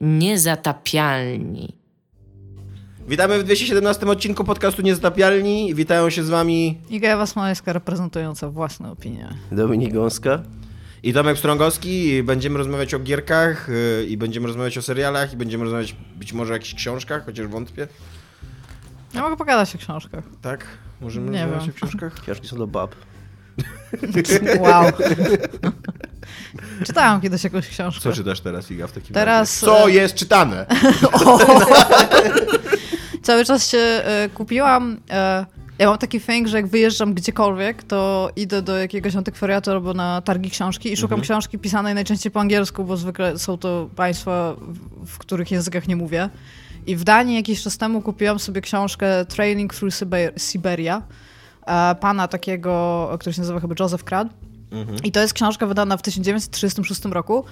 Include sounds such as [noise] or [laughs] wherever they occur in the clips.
Niezatapialni. Witamy w 217 odcinku podcastu Niezatapialni. Witają się z wami Iga Ewa Smoleska reprezentująca własne opinie. Dominik Gąska. i Tomek Strągowski. Będziemy rozmawiać o gierkach yy, i będziemy rozmawiać o serialach i będziemy rozmawiać być może o jakichś książkach, chociaż wątpię. Ja mogę pogadać o książkach. Tak? Możemy Nie rozmawiać wiem. o książkach? Książki są do bab. Wow. [laughs] [laughs] Czytałam kiedyś jakąś książkę. Co czytasz teraz, Iga, w takim Teraz, razie? Co e, jest czytane? [laughs] [laughs] Cały czas się e, kupiłam. E, ja mam taki thing, że jak wyjeżdżam gdziekolwiek, to idę do jakiegoś antykwariatu albo na targi książki i szukam Mhm. książki pisanej najczęściej po angielsku, bo zwykle są to państwa, w- których językach nie mówię. I w Danii jakiś czas temu kupiłam sobie książkę Training Through Siber- Siberia pana takiego, który się nazywa chyba Joseph Crad. I to jest książka wydana w 1936 roku,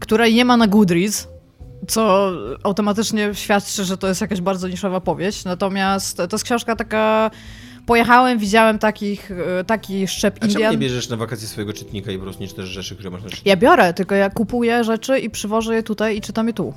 której nie ma na Goodreads, co automatycznie świadczy, że to jest jakaś bardzo niszowa powieść. Natomiast to jest książka taka... Pojechałem, widziałem takich, e, taki szczep A czemu Indian. nie bierzesz na wakacje swojego czytnika i po prostu nie czytasz rzeczy, które masz na czytniku? Ja biorę, tylko ja kupuję rzeczy i przywożę je tutaj i czytam je tu.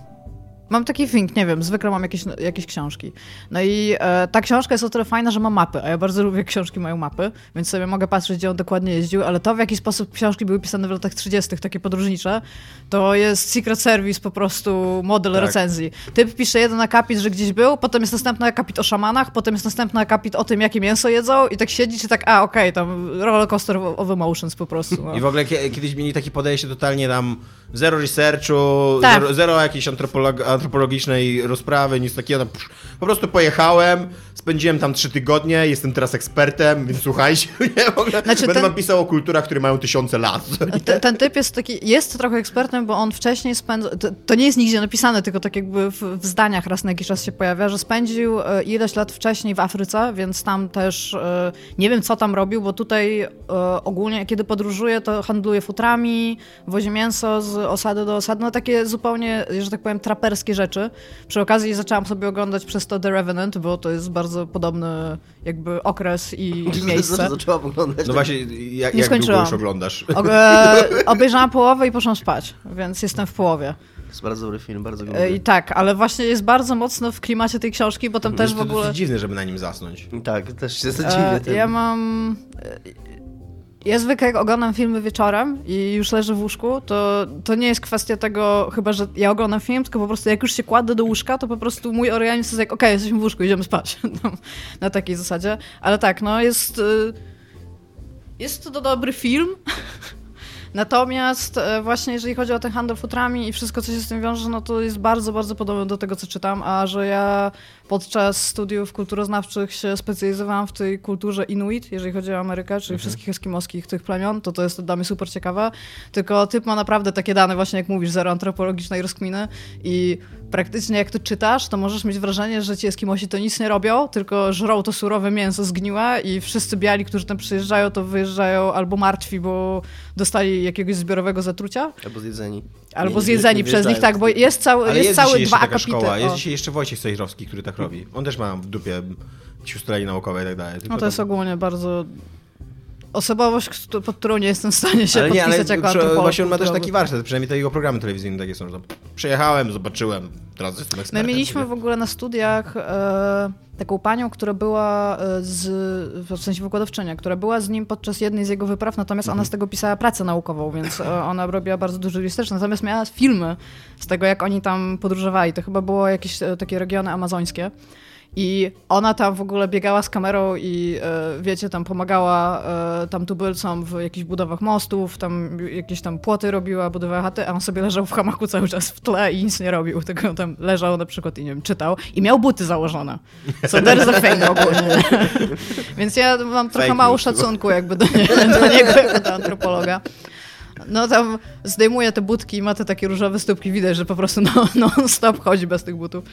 Mam taki think, nie wiem, zwykle mam jakieś, jakieś książki. No i e, ta książka jest o tyle fajna, że ma mapy, a ja bardzo lubię książki mają mapy, więc sobie mogę patrzeć, gdzie on dokładnie jeździł, ale to w jaki sposób książki były pisane w latach 30., takie podróżnicze, to jest Secret Service po prostu model Tak. recenzji. Typ pisze jeden akapit, że gdzieś był, potem jest następny akapit o szamanach, potem jest następny akapit o tym, jakie mięso jedzą i tak siedzi, czy tak, a okej, tam roller coaster of emotions po prostu. No. I w ogóle kie- kiedyś mieli takie podejście totalnie tam zero researchu, Tak. zero, zero jakiejś antropolog- antropologicznej rozprawy, nic takiego. Psz, po prostu pojechałem, spędziłem tam trzy tygodnie, jestem teraz ekspertem, więc słuchajcie, [laughs] nie? Znaczy, będę ten- wam pisał o kulturach, które mają tysiące lat. Ten, ten typ jest taki, jest trochę ekspertem, bo on wcześniej spędził, to, to nie jest nigdzie napisane, tylko tak jakby w, w zdaniach raz na jakiś czas się pojawia, że spędził e, ileś lat wcześniej w Afryce, więc tam też e, nie wiem co tam robił, bo tutaj e, ogólnie kiedy podróżuje, to handluje futrami, wozi mięso z osady do osady, no takie zupełnie, że tak powiem, traperskie rzeczy. Przy okazji zaczęłam sobie oglądać przez to The Revenant, bo to jest bardzo podobny jakby okres i [laughs] miejsce. Zaczęłam oglądać. No właśnie, jak, Nie jak długo skończyłam. już oglądasz? O, [laughs] e, obejrzałam połowę i poszłam spać, więc jestem w połowie. To jest bardzo dobry film, bardzo go E, I tak, ale właśnie jest bardzo mocno w klimacie tej książki, bo tam też w to ogóle... dosyć dziwne, żeby na nim zasnąć. Tak, też się E, zadziwię tym. ja mam... Ja zwykle jak oglądam filmy wieczorem i już leżę w łóżku, to, to nie jest kwestia tego, chyba że ja oglądam film, tylko po prostu jak już się kładę do łóżka, to po prostu mój organizm jest jak, okej, jesteśmy w łóżku, idziemy spać. [laughs] Na takiej zasadzie. Ale tak, no jest... y, Jest to dobry film. [laughs] Natomiast e, właśnie jeżeli chodzi o ten handel futrami i wszystko, co się z tym wiąże, no to jest bardzo, bardzo podobne do tego, co czytam, a że ja podczas studiów kulturoznawczych się specjalizowałam w tej kulturze Inuit, jeżeli chodzi o Amerykę, czyli wszystkich eskimoskich tych plemion, to to jest dla mnie super ciekawe. Tylko typ ma naprawdę takie dane, właśnie jak mówisz, zero antropologicznej rozkminy. I praktycznie jak to czytasz, to możesz mieć wrażenie, że ci Eskimosi to nic nie robią, tylko żrą to surowe mięso zgniłe i wszyscy biali, którzy tam przyjeżdżają, to wyjeżdżają albo martwi, bo dostali jakiegoś zbiorowego zatrucia, Albo zjedzeni. albo Nie- nie- zjedzeni nie przez nich, tak, bo jest cały, jest jest cały dwa taka akapity. szkoła, jest dzisiaj jeszcze Wojciech Sejrowski, który tak robi. On też ma w dupie siustrali naukowe i tak dalej. tylko No to jest tam- ogólnie bardzo osobowość, pod którą nie jestem w stanie się ale nie, ale podpisać jako przy- właśnie on ma też taki warsztat, przynajmniej te jego programy telewizyjne takie są, przyjechałem, zobaczyłem, teraz jestem My ekspertem. mieliśmy w ogóle na studiach e, taką panią, która była e, z, w sensie wykładowczynią, która była z nim podczas jednej z jego wypraw, natomiast Mhm. ona z tego pisała pracę naukową, więc e, ona robiła bardzo dużo research, natomiast miała filmy z tego, jak oni tam podróżowali. To chyba było jakieś e, takie regiony amazońskie. I ona tam w ogóle biegała z kamerą i e, wiecie, tam pomagała e, tam tubylcom w jakichś budowach mostów, tam jakieś tam płoty robiła, budowała chaty, a on sobie leżał w hamaku cały czas w tle i nic nie robił, tylko tam leżał na przykład i nie wiem, czytał i miał buty założone. So there is a thing ogólnie. Więc ja mam trochę Fake mało szacunku jakby do, nie, [laughs] do niego jako do antropologa. No tam zdejmuje te butki i ma te takie różowe stópki, widać, że po prostu no, [laughs] non stop chodzi bez tych butów.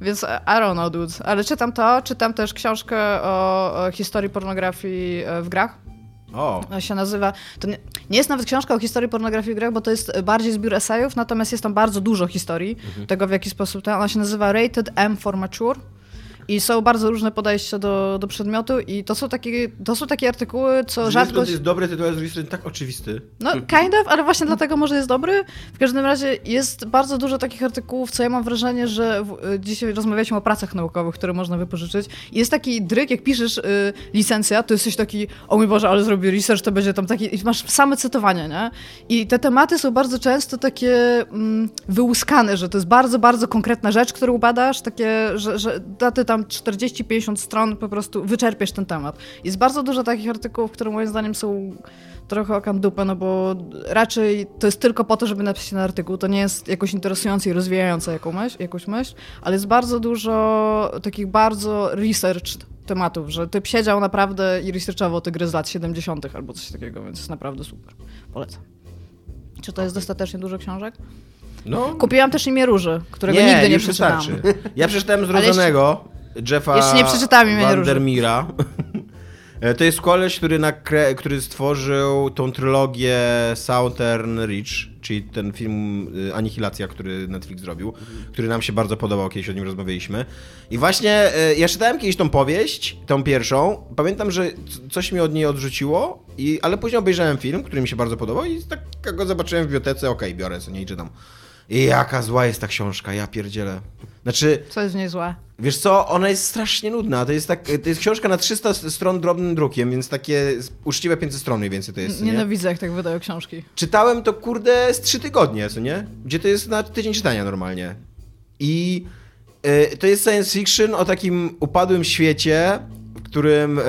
Więc I don't know, dudes. Ale czytam to, czytam też książkę o, historii pornografii e, w grach. O, Ona się nazywa. To nie, nie jest nawet książka o historii pornografii w grach, bo to jest bardziej zbiór esejów, natomiast jest tam bardzo dużo historii tego, w jaki sposób. To, ona się nazywa Rated M for Mature. I są bardzo różne podejścia do, do przedmiotu i to są takie, to są takie artykuły, co Z rzadko... jest dobry tytuł, a z drugiej strony tak oczywisty. No, kind of, ale właśnie dlatego może jest dobry. W każdym razie jest bardzo dużo takich artykułów, co ja mam wrażenie, że w, dzisiaj rozmawialiśmy o pracach naukowych, które można wypożyczyć. Jest taki dryk, jak piszesz y, licencja, to jesteś taki, o mój Boże, ale zrobię research, to będzie tam taki, i masz same cytowania, nie? I te tematy są bardzo często takie mm, wyłuskane, że to jest bardzo, bardzo konkretna rzecz, którą badasz, takie, że, że daty tam 40-50 stron po prostu wyczerpiesz ten temat. Jest bardzo dużo takich artykułów, które moim zdaniem są trochę okan dupę, no bo raczej to jest tylko po to, żeby napisać ten artykuł. To nie jest jakoś interesujące i rozwijające jaką myśl, jakąś myśl, ale jest bardzo dużo takich bardzo research tematów, że typ siedział naprawdę i researchował te gry z lat 70. albo coś takiego, więc jest naprawdę super. Polecam. Czy to jest dostatecznie dużo książek? No, Kupiłam też imię Róży, którego nigdy nie już przeczytałam. Ja przeczytałem [laughs] Zrodzonego Jeffa jeszcze nie przeczytałam imienia Róży. Vandermeera. [laughs] E, To jest koleś, który, nakre... który stworzył tą trylogię Southern Reach, czyli ten film y, Anihilacja, który Netflix zrobił, który nam się bardzo podobał, kiedyś o nim rozmawialiśmy. I właśnie y, ja czytałem kiedyś tą powieść, tą pierwszą. Pamiętam, że coś mi od niej odrzuciło, i... ale później obejrzałem film, który mi się bardzo podobał i tak go zobaczyłem w bibliotece, okej, biorę co nie czytam. Jaka zła jest ta książka, ja pierdzielę. Znaczy, Co jest w niej złe? Wiesz co, ona jest strasznie nudna. To jest, tak, to jest książka na 300 s- stron drobnym drukiem, więc takie uczciwe 500 stron mniej więcej to jest. Nie? Nienawidzę, jak tak wydają książki. Czytałem to kurde z 3 tygodnie, co nie? Gdzie to jest na tydzień czytania normalnie. I y, to jest science fiction o takim upadłym świecie, w którym. Y,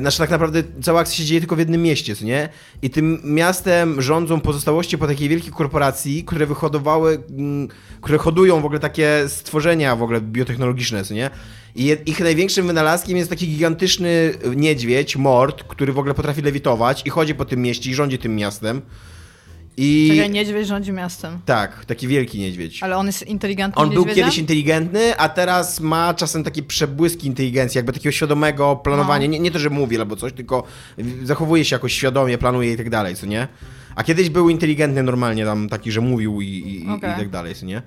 znaczy tak naprawdę cała akcja się dzieje tylko w jednym mieście, co nie? I tym miastem rządzą pozostałości po takiej wielkiej korporacji, które wyhodowały, mm, które hodują w ogóle takie stworzenia w ogóle biotechnologiczne, co nie? I ich największym wynalazkiem jest taki gigantyczny niedźwiedź, mord, który w ogóle potrafi lewitować i chodzi po tym mieście i rządzi tym miastem. I Czekaj, niedźwiedź rządzi miastem. tak, taki wielki niedźwiedź. Ale on jest inteligentny On był kiedyś inteligentny, a teraz ma czasem takie przebłyski inteligencji, jakby takiego świadomego planowania. No. Nie, nie to, że mówi albo coś, tylko zachowuje się jakoś świadomie, planuje i tak dalej, co nie? A kiedyś był inteligentny normalnie tam taki, że mówił i, i, Okej. i tak dalej, co nie?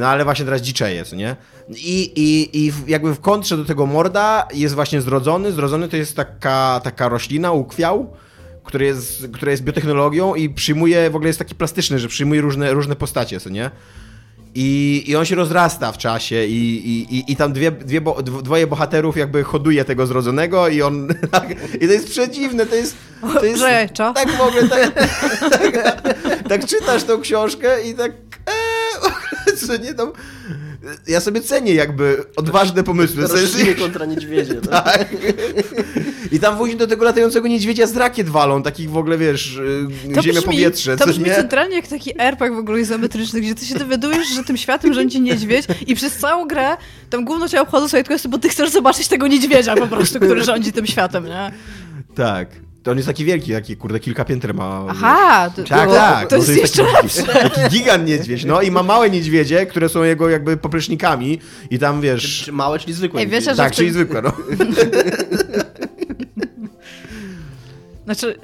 No ale właśnie teraz dziczeje, co nie? I, i, I jakby w kontrze do tego morda jest właśnie zrodzony. Zrodzony to jest taka, taka roślina, ukwiał, który jest, która jest biotechnologią i przyjmuje, w ogóle jest taki plastyczny, że przyjmuje różne, różne postacie, co nie? I, I on się rozrasta w czasie i, i, i- i tam dwie, dwie bo, dw- dwoje bohaterów jakby hoduje tego zrodzonego i on... [laughs] I to jest przedziwne, to jest... To jest Że, co? tak w ogóle, tak, tak, tak czytasz tą książkę i tak... Ee, [laughs] co nie tam... Ja sobie cenię jakby odważne pomysły. Rośliny kontra niedźwiedzie. [laughs] No. tak. I tam właśnie do tego latającego niedźwiedzia z rakiet walą, takich w ogóle, wiesz, y, ziemia, powietrze, to brzmi nie? centralnie jak taki RPG w ogóle izometryczny, gdzie ty się dowiadujesz, że tym światem rządzi niedźwiedź i przez całą grę tam główno cię obchodzą swoje questy, bo ty chcesz zobaczyć tego niedźwiedzia po prostu, który rządzi tym światem, nie? Tak. To on jest taki wielki, taki kurde kilka pięter ma. Aha, to, Tak, to, tak. to no jest jeszcze taki, lepsze. Taki gigant niedźwiedź, no i ma małe niedźwiedzie, które są jego jakby poplecznikami i tam wiesz... Czy małe, czyli zwykłe Ej, wiecie, Tak, w czyli tym- zwykłe, no. [laughs] Znaczy,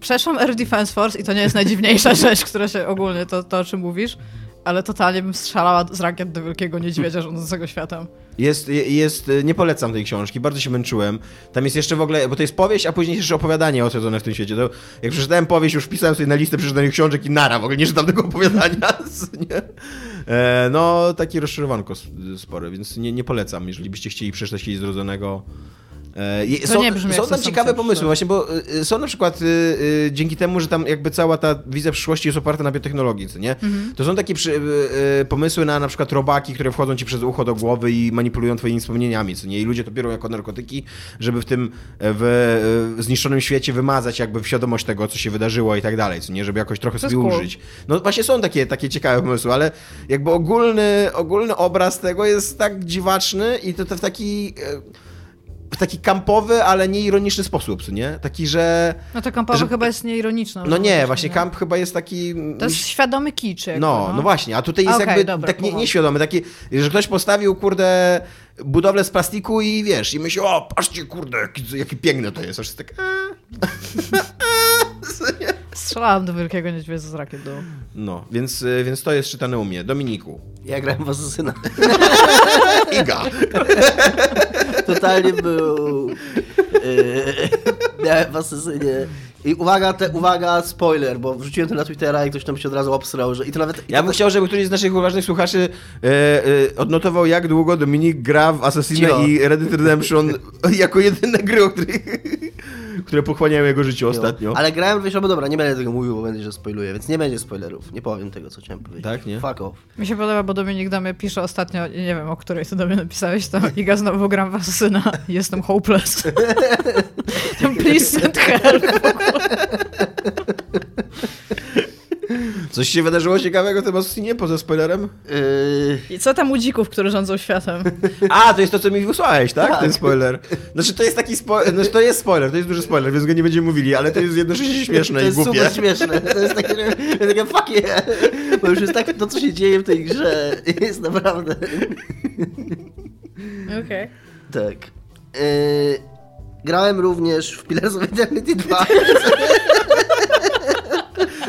przeszłam Air Defense Force i to nie jest najdziwniejsza [laughs] rzecz, która się ogólnie, to, to o czym mówisz, ale totalnie bym strzelała z rakiet do wielkiego niedźwiedzia rządzącego światem. Jest, jest, nie polecam tej książki, bardzo się męczyłem. Tam jest jeszcze w ogóle, bo to jest powieść, a później jeszcze opowiadanie osadzone w tym świecie. To, jak przeczytałem powieść, już wpisałem sobie na listę przeczytanych książek i nara, w ogóle nie czytam tego opowiadania. [laughs] nie? E, no, taki rozczarowanko spory, więc nie, nie polecam, jeżeli byście chcieli przeczytać kiedyś Zrodzonego. E, są, są tam ciekawe pomysły, przeczytać. właśnie, bo y, są na przykład y, y, dzięki temu, że tam jakby cała ta wizja przyszłości jest oparta na biotechnologii, co nie? Mhm. To są takie przy, y, pomysły na na przykład robaki, które wchodzą ci przez ucho do głowy i manipulują twoimi wspomnieniami, co nie? I ludzie to biorą jako narkotyki, żeby w tym e, w, zniszczonym świecie wymazać jakby świadomość tego, co się wydarzyło i tak dalej, co nie? Żeby jakoś trochę sobie cool. użyć. No właśnie są takie, takie ciekawe pomysły, ale jakby ogólny, ogólny obraz tego jest tak dziwaczny i to, to w taki... e, W taki kampowy, ale nie ironiczny sposób, nie? Taki, że... No to kampowe Że- chyba jest nieironiczne. No nie, właśnie, właśnie nie? kamp chyba jest taki... To jest świadomy kicz. Jakby, No, no właśnie, a tutaj jest Okej, jakby dobra, tak nie, nieświadomy, taki, że ktoś postawił, kurde, budowlę z plastiku i wiesz, i myśli, o, patrzcie, kurde, jaki, jaki piękne to jest, aż jest tak, eee. [laughs] [laughs] Strzelałam do wielkiego niedźwiedzia z rakiet do... No, więc, y, więc to jest czytane u mnie. Dominiku. Ja grałem w Asasyna. [laughs] Iga. [laughs] Totalnie był... Yy, [laughs] miałem w Asasynie... I uwaga, te, uwaga, spoiler, bo wrzuciłem to na Twittera i ktoś tam się od razu obsrał, że... I to nawet... Ja bym chciał, żeby któryś z naszych uważnych słuchaczy e, e, odnotował, jak długo Dominik gra w Assassin'a i Red Dead Redemption jako jedyne gry, o których, które pochłaniają jego życie ostatnio. Ale grałem, wiesz, albo dobra, nie będę tego mówił, bo będzie, że spoiluję, więc nie będzie spoilerów. Nie powiem tego, co chciałem powiedzieć. Tak, nie? Fuck off. Mi się podoba, bo Dominik do mnie pisze ostatnio, nie wiem o której to do mnie napisałeś, to [laughs] Iga znowu gram w Asasyna, [laughs] jestem hopeless. [laughs] Please send help. Coś się wydarzyło ciekawego w tym Assassinie, poza spoilerem? Yy, I co tam u dzików, którzy rządzą światem? [laughs] A, to jest to, co mi wysłałeś, tak? Tak. Ten spoiler. Znaczy, to jest taki spoiler, znaczy, to jest spoiler, to jest duży spoiler, więc go nie będziemy mówili, ale to jest jednocześnie śmieszne to i jest głupie. super śmieszne. To jest takie, ja takie fuck yeah. Bo już jest tak, to co się dzieje w tej grze jest naprawdę... [laughs] Okej. Tak. Yy, grałem również w Pillars of Eternity 2. [laughs]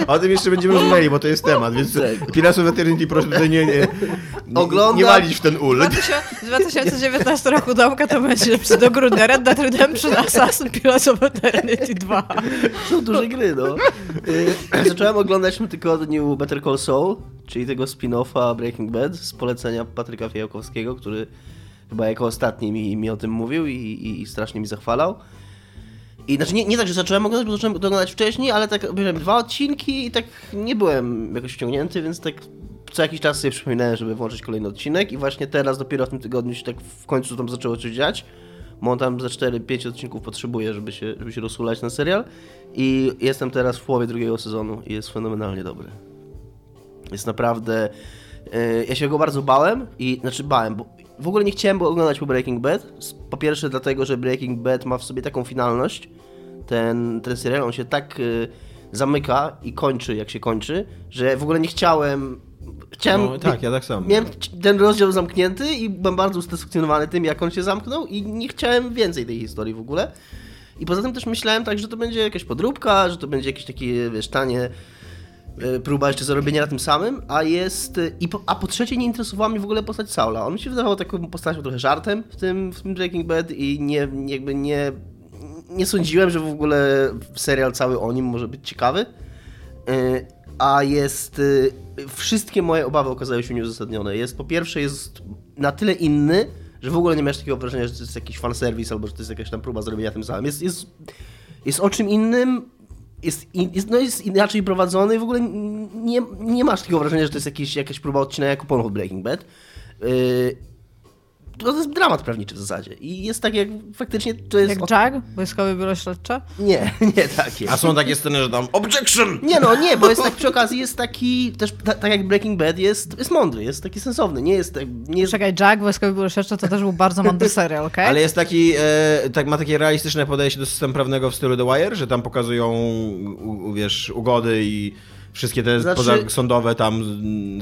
O tym jeszcze będziemy rozmawiali, bo to jest temat, więc. Pillars of Eternity proszę tutaj nie, nie, nie, walić w ten ul. 2019 roku domka to będzie do grudnia Red Dead Redemption Assassin Pillars of Eternity 2. Są duże gry, no. Yy, [clears throat] zacząłem oglądać w tym tygodniu Better Call Saul, czyli tego spin-offa Breaking Bad z polecenia Patryka Fijałkowskiego, który chyba jako ostatni mi, mi o tym mówił i, i, i strasznie mi zachwalał. I znaczy nie, nie tak, że zacząłem oglądać, bo zacząłem to oglądać wcześniej, ale tak obejrzałem dwa odcinki i tak nie byłem jakoś wciągnięty, więc tak co jakiś czas sobie przypominałem, żeby włączyć kolejny odcinek i właśnie teraz dopiero w tym tygodniu się tak w końcu tam zaczęło coś dziać. Bo on tam za 4-5 odcinków potrzebuje, żeby się, żeby się rozsulać na serial. I jestem teraz w połowie drugiego sezonu i jest fenomenalnie dobry. Jest naprawdę. e, ja się go bardzo bałem i znaczy bałem, bo w ogóle nie chciałem oglądać po Breaking Bad. Po pierwsze, dlatego, że Breaking Bad ma w sobie taką finalność. Ten, ten serial, on się tak e, zamyka i kończy, jak się kończy, że w ogóle nie chciałem. Chciałem. No, tak, ja tak samo. Miałem ten rozdział zamknięty i byłem bardzo usatysfakcjonowany tym, jak on się zamknął i nie chciałem więcej tej historii w ogóle. I poza tym też myślałem tak, że to będzie jakaś podróbka, że to będzie jakieś takie, wiesz, tanie próba jeszcze zarobienia na tym samym, a jest... e, I po, a po trzecie nie interesowała mnie w ogóle postać Saula. On mi się wydawał taką postacią trochę żartem w tym, w tym Breaking Bad i nie, jakby nie... Nie sądziłem, że w ogóle serial cały o nim może być ciekawy. E, A jest. e, Wszystkie moje obawy okazały się nieuzasadnione. Jest po pierwsze, jest na tyle inny, że w ogóle nie masz takiego wrażenia, że to jest jakiś fanserwis albo że to jest jakaś tam próba zrobienia tym samym. Jest, jest, jest o czym innym, jest, jest, no jest inaczej prowadzony i w ogóle nie, nie masz takiego wrażenia, że to jest jakiś, jakaś próba odcinania kuponów od Breaking Bad. Yy, to jest dramat prawniczy w zasadzie. I jest tak jak faktycznie to jest. Jak Jag? Wojskowe Biuro Śledcze? Nie, [laughs] nie takie. A są takie sceny, że tam objection! Nie no, nie, bo jest tak przy okazji jest taki, też ta, tak jak Breaking Bad jest, jest mądry, jest taki sensowny, nie jest tak, nie jest, Czekaj, Jag, Wojskowe Biuro Śledcze to też był bardzo mądry [laughs] serial, okej? Ale jest taki, e, tak, ma takie realistyczne podejście do systemu prawnego w stylu The Wire, że tam pokazują, u, u, wiesz, ugody i wszystkie te Znaczy- pozasądowe tam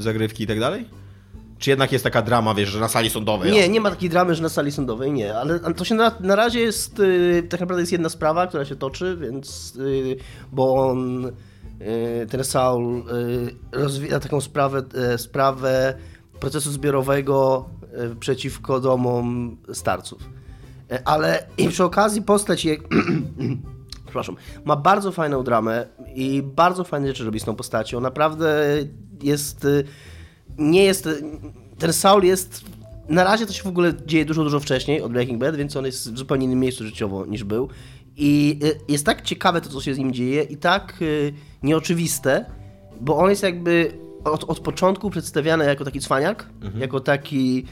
zagrywki i tak dalej? Czy jednak jest taka drama, wiesz, że na sali sądowej? nie, nie ma takiej dramy, że na sali sądowej, nie, ale to się na, na razie jest, y, tak naprawdę jest jedna sprawa, która się toczy, więc, y, bo on, y, ten Saul rozwija taką sprawę, y, sprawę procesu zbiorowego y, przeciwko domom starców. Y, Ale i przy okazji postać je... [clears throat] przepraszam, ma bardzo fajną dramę i bardzo fajne rzeczy robi z tą postacią. Naprawdę jest. Nie jest. Ten Saul jest. Na razie to się w ogóle dzieje dużo, dużo wcześniej od Breaking Bad, więc on jest w zupełnie innym miejscu życiowo niż był. I y, jest tak ciekawe to, co się z nim dzieje, i tak y, nieoczywiste, bo on jest jakby od, od początku przedstawiany jako taki cwaniak, jako taki.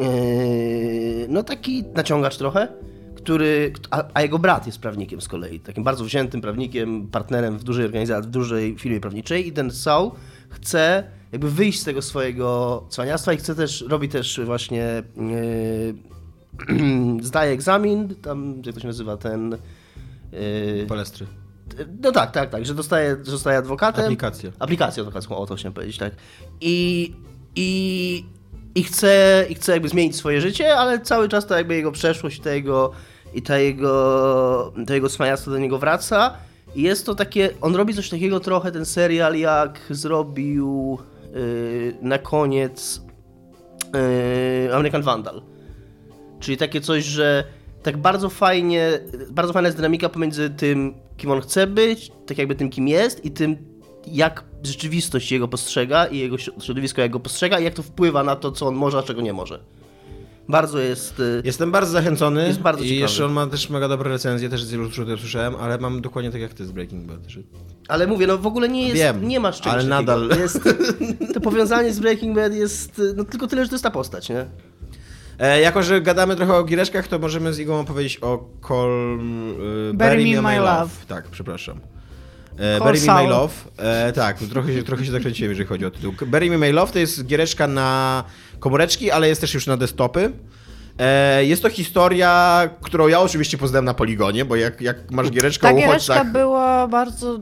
Yy, no taki naciągacz trochę, który, a, a jego brat jest prawnikiem z kolei, takim bardzo wziętym prawnikiem, partnerem w dużej organizacji, w dużej firmie prawniczej i ten Saul chce jakby wyjść z tego swojego cwaniactwa i chce też, robi też właśnie, yy, [clears throat] zdaje egzamin, tam, jak to się nazywa, ten... Yy, Palestry. no tak, tak, tak, że dostaje, że zostaje adwokatem. Aplikację. Aplikację adwokacką, o to chciałem powiedzieć, tak. I, i, i, chce, I chce jakby zmienić swoje życie, ale cały czas to jakby jego przeszłość i ta jego, i ta jego, to jego cwaniactwo do niego wraca. I jest to takie, on robi coś takiego trochę, ten serial, jak zrobił na koniec yy, American Vandal. Czyli takie coś, że tak bardzo fajnie, bardzo fajna jest dynamika pomiędzy tym, kim on chce być, tak jakby tym, kim jest i tym, jak rzeczywistość jego postrzega i jego środowisko jak go postrzega i jak to wpływa na to, co on może, a czego nie może. Bardzo jest... y, Jestem bardzo zachęcony. Jest bardzo I ciekawy. jeszcze on ma też mega dobre recenzje, też z wielu słyszałem, ale mam dokładnie tak jak ty z Breaking Bad. Że... Ale mówię, no w ogóle nie jest, Wiem, nie masz czegoś ale takiego. nadal. Jest, [laughs] to powiązanie z Breaking Bad jest, y, no tylko tyle, że to jest ta postać, nie? E, jako, że gadamy trochę o giereczkach, to możemy z Igą opowiedzieć o Call... E, Bury Me My Love. Tak, przepraszam. E, Bury Me My. Love. E, tak, trochę się, trochę się zakręciłem, jeżeli chodzi o tytuł. Bury Me My Love to jest giereczka na komóreczki, ale jest też już na desktopy. E, jest to historia, którą ja oczywiście poznałem na Poligonie, bo jak, jak masz giereczkę Ta giereczka uchodźcach... była bardzo,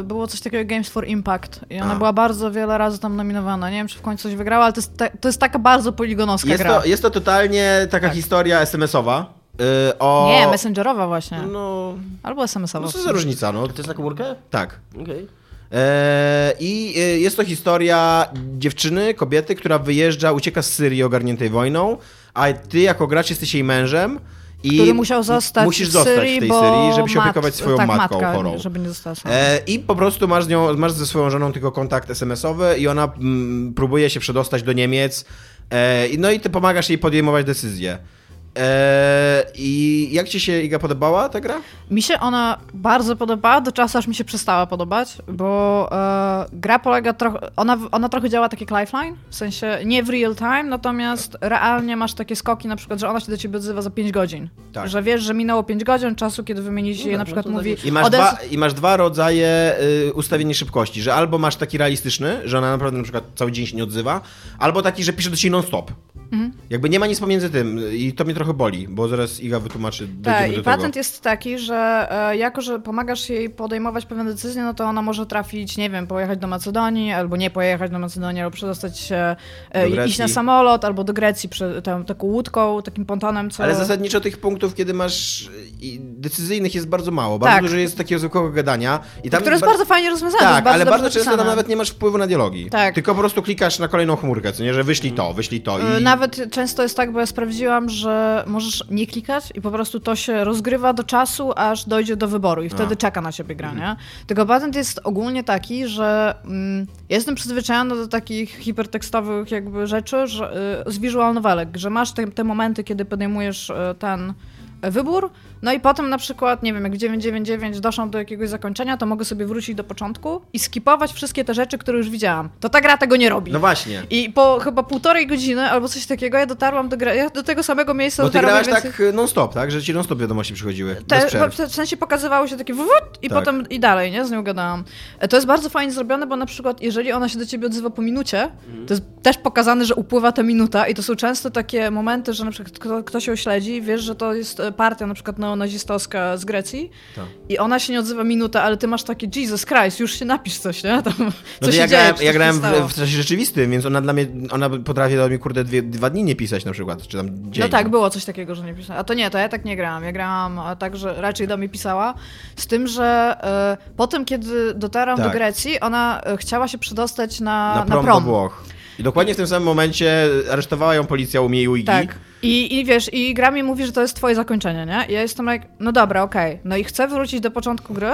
y, było coś takiego Games for Impact i ona A. była bardzo wiele razy tam nominowana. Nie wiem, czy w końcu coś wygrała, ale to jest, ta, to jest taka bardzo poligonowska Jest gra. to, jest to totalnie taka historia SMS-owa. y, o... Nie, messengerowa właśnie. No, Albo SMS-owa. no co za różnica, no. To jest na komórkę? Tak. Okej. E, I e, jest to historia dziewczyny, kobiety, która wyjeżdża, ucieka z Syrii ogarniętej wojną, a ty jako gracz jesteś jej mężem. I który musiał zostać musisz w zostać Syrii, w tej Syrii, żeby się mat- opiekować swoją tak, matką matka, chorą. żeby nie została sama. E, I po prostu masz, z nią, masz ze swoją żoną tylko kontakt SMS-owy i ona mm, próbuje się przedostać do Niemiec. E, i- no i ty pomagasz jej podejmować decyzje. E, I jak ci się, Iga, podobała ta gra? Mi się ona bardzo podobała, do czasu aż mi się przestała podobać, bo e, gra polega trochę, ona, ona trochę działa tak jak Lifeline, w sensie nie w real time, natomiast realnie masz takie skoki, na przykład, że ona się do ciebie odzywa za 5 godzin. Tak. Że wiesz, że minęło 5 godzin czasu, kiedy wymienić jej, tak, na no przykład to mówi... I masz, dwa, I masz dwa rodzaje y, ustawienia szybkości, że albo masz taki realistyczny, że ona naprawdę na przykład cały dzień się nie odzywa, albo taki, że pisze do ciebie non-stop. Mhm. Jakby nie ma nic pomiędzy tym i to mnie trochę boli, bo zaraz Iga wytłumaczy, Tak, i tego. patent jest taki, że e, jako, że pomagasz jej podejmować pewne decyzje, no to ona może trafić, nie wiem, pojechać do Macedonii, albo nie pojechać do Macedonii, albo przedostać się, e, iść na samolot, albo do Grecji prze, tam, taką łódką, takim pontonem, co... Ale zasadniczo tych punktów, kiedy masz i decyzyjnych jest bardzo mało. Bardzo Tak. dużo jest takiego zwykłego gadania. I tam Które jest ba- bardzo fajnie rozwiązane. Tak, bardzo ale bardzo często tam napisane. nawet nie masz wpływu na dialogi. Tak. Tylko po prostu klikasz na kolejną chmurkę, co nie, że wyślij to, wyślij to. E, I... Nawet często jest tak, bo ja sprawdziłam, że możesz nie klikać i po prostu to się rozgrywa do czasu, aż dojdzie do wyboru i wtedy A. czeka na ciebie gra, nie? Tylko patent jest ogólnie taki, że mm, jestem przyzwyczajona do takich hipertekstowych jakby rzeczy, że, y, z visual novelek, że masz te, te momenty, kiedy podejmujesz y, ten y, wybór, no i potem na przykład, nie wiem, jak w 999 doszłam do jakiegoś zakończenia, to mogę sobie wrócić do początku i skipować wszystkie te rzeczy, które już widziałam. To ta gra tego nie robi. No właśnie. I po chyba półtorej godziny albo coś takiego ja dotarłam do, gra- ja do tego samego miejsca. Bo ty grałaś mniej więcej- tak non-stop, tak? Że ci non-stop wiadomości przychodziły. te, w sensie pokazywało się takie wwód i Tak. potem i dalej, nie? Z nią gadałam. E, To jest bardzo fajnie zrobione, bo na przykład jeżeli ona się do ciebie odzywa po minucie, Mhm. to jest też pokazane, że upływa ta minuta i to są często takie momenty, że na przykład kto, kto się ośledzi, wiesz, że to jest e, partia na przykład neonazistowska z Grecji Tak. i ona się nie odzywa minutę, ale ty masz takie Jesus Christ, już się napisz coś, nie? Tam, co No się ja grałem, ja grałem w, w czasie rzeczywistym, więc ona dla mnie, ona potrafi do mnie, kurde, dwie, dwa dni nie pisać na przykład, czy tam dzień. No tak, było coś takiego, że nie pisała. A to nie, to ja tak nie grałam. Ja grałam tak, że raczej do mnie pisała. Z tym, że e, potem, kiedy dotarłam Tak. do Grecji, ona e, chciała się przedostać na, na na prom, prom. do Włoch. I dokładnie w tym samym momencie aresztowała ją policja u mnie i. Tak. I, I wiesz, i gra mi mówi, że to jest twoje zakończenie, nie? I ja jestem jak, no dobra, okej. No i chcę wrócić do początku gry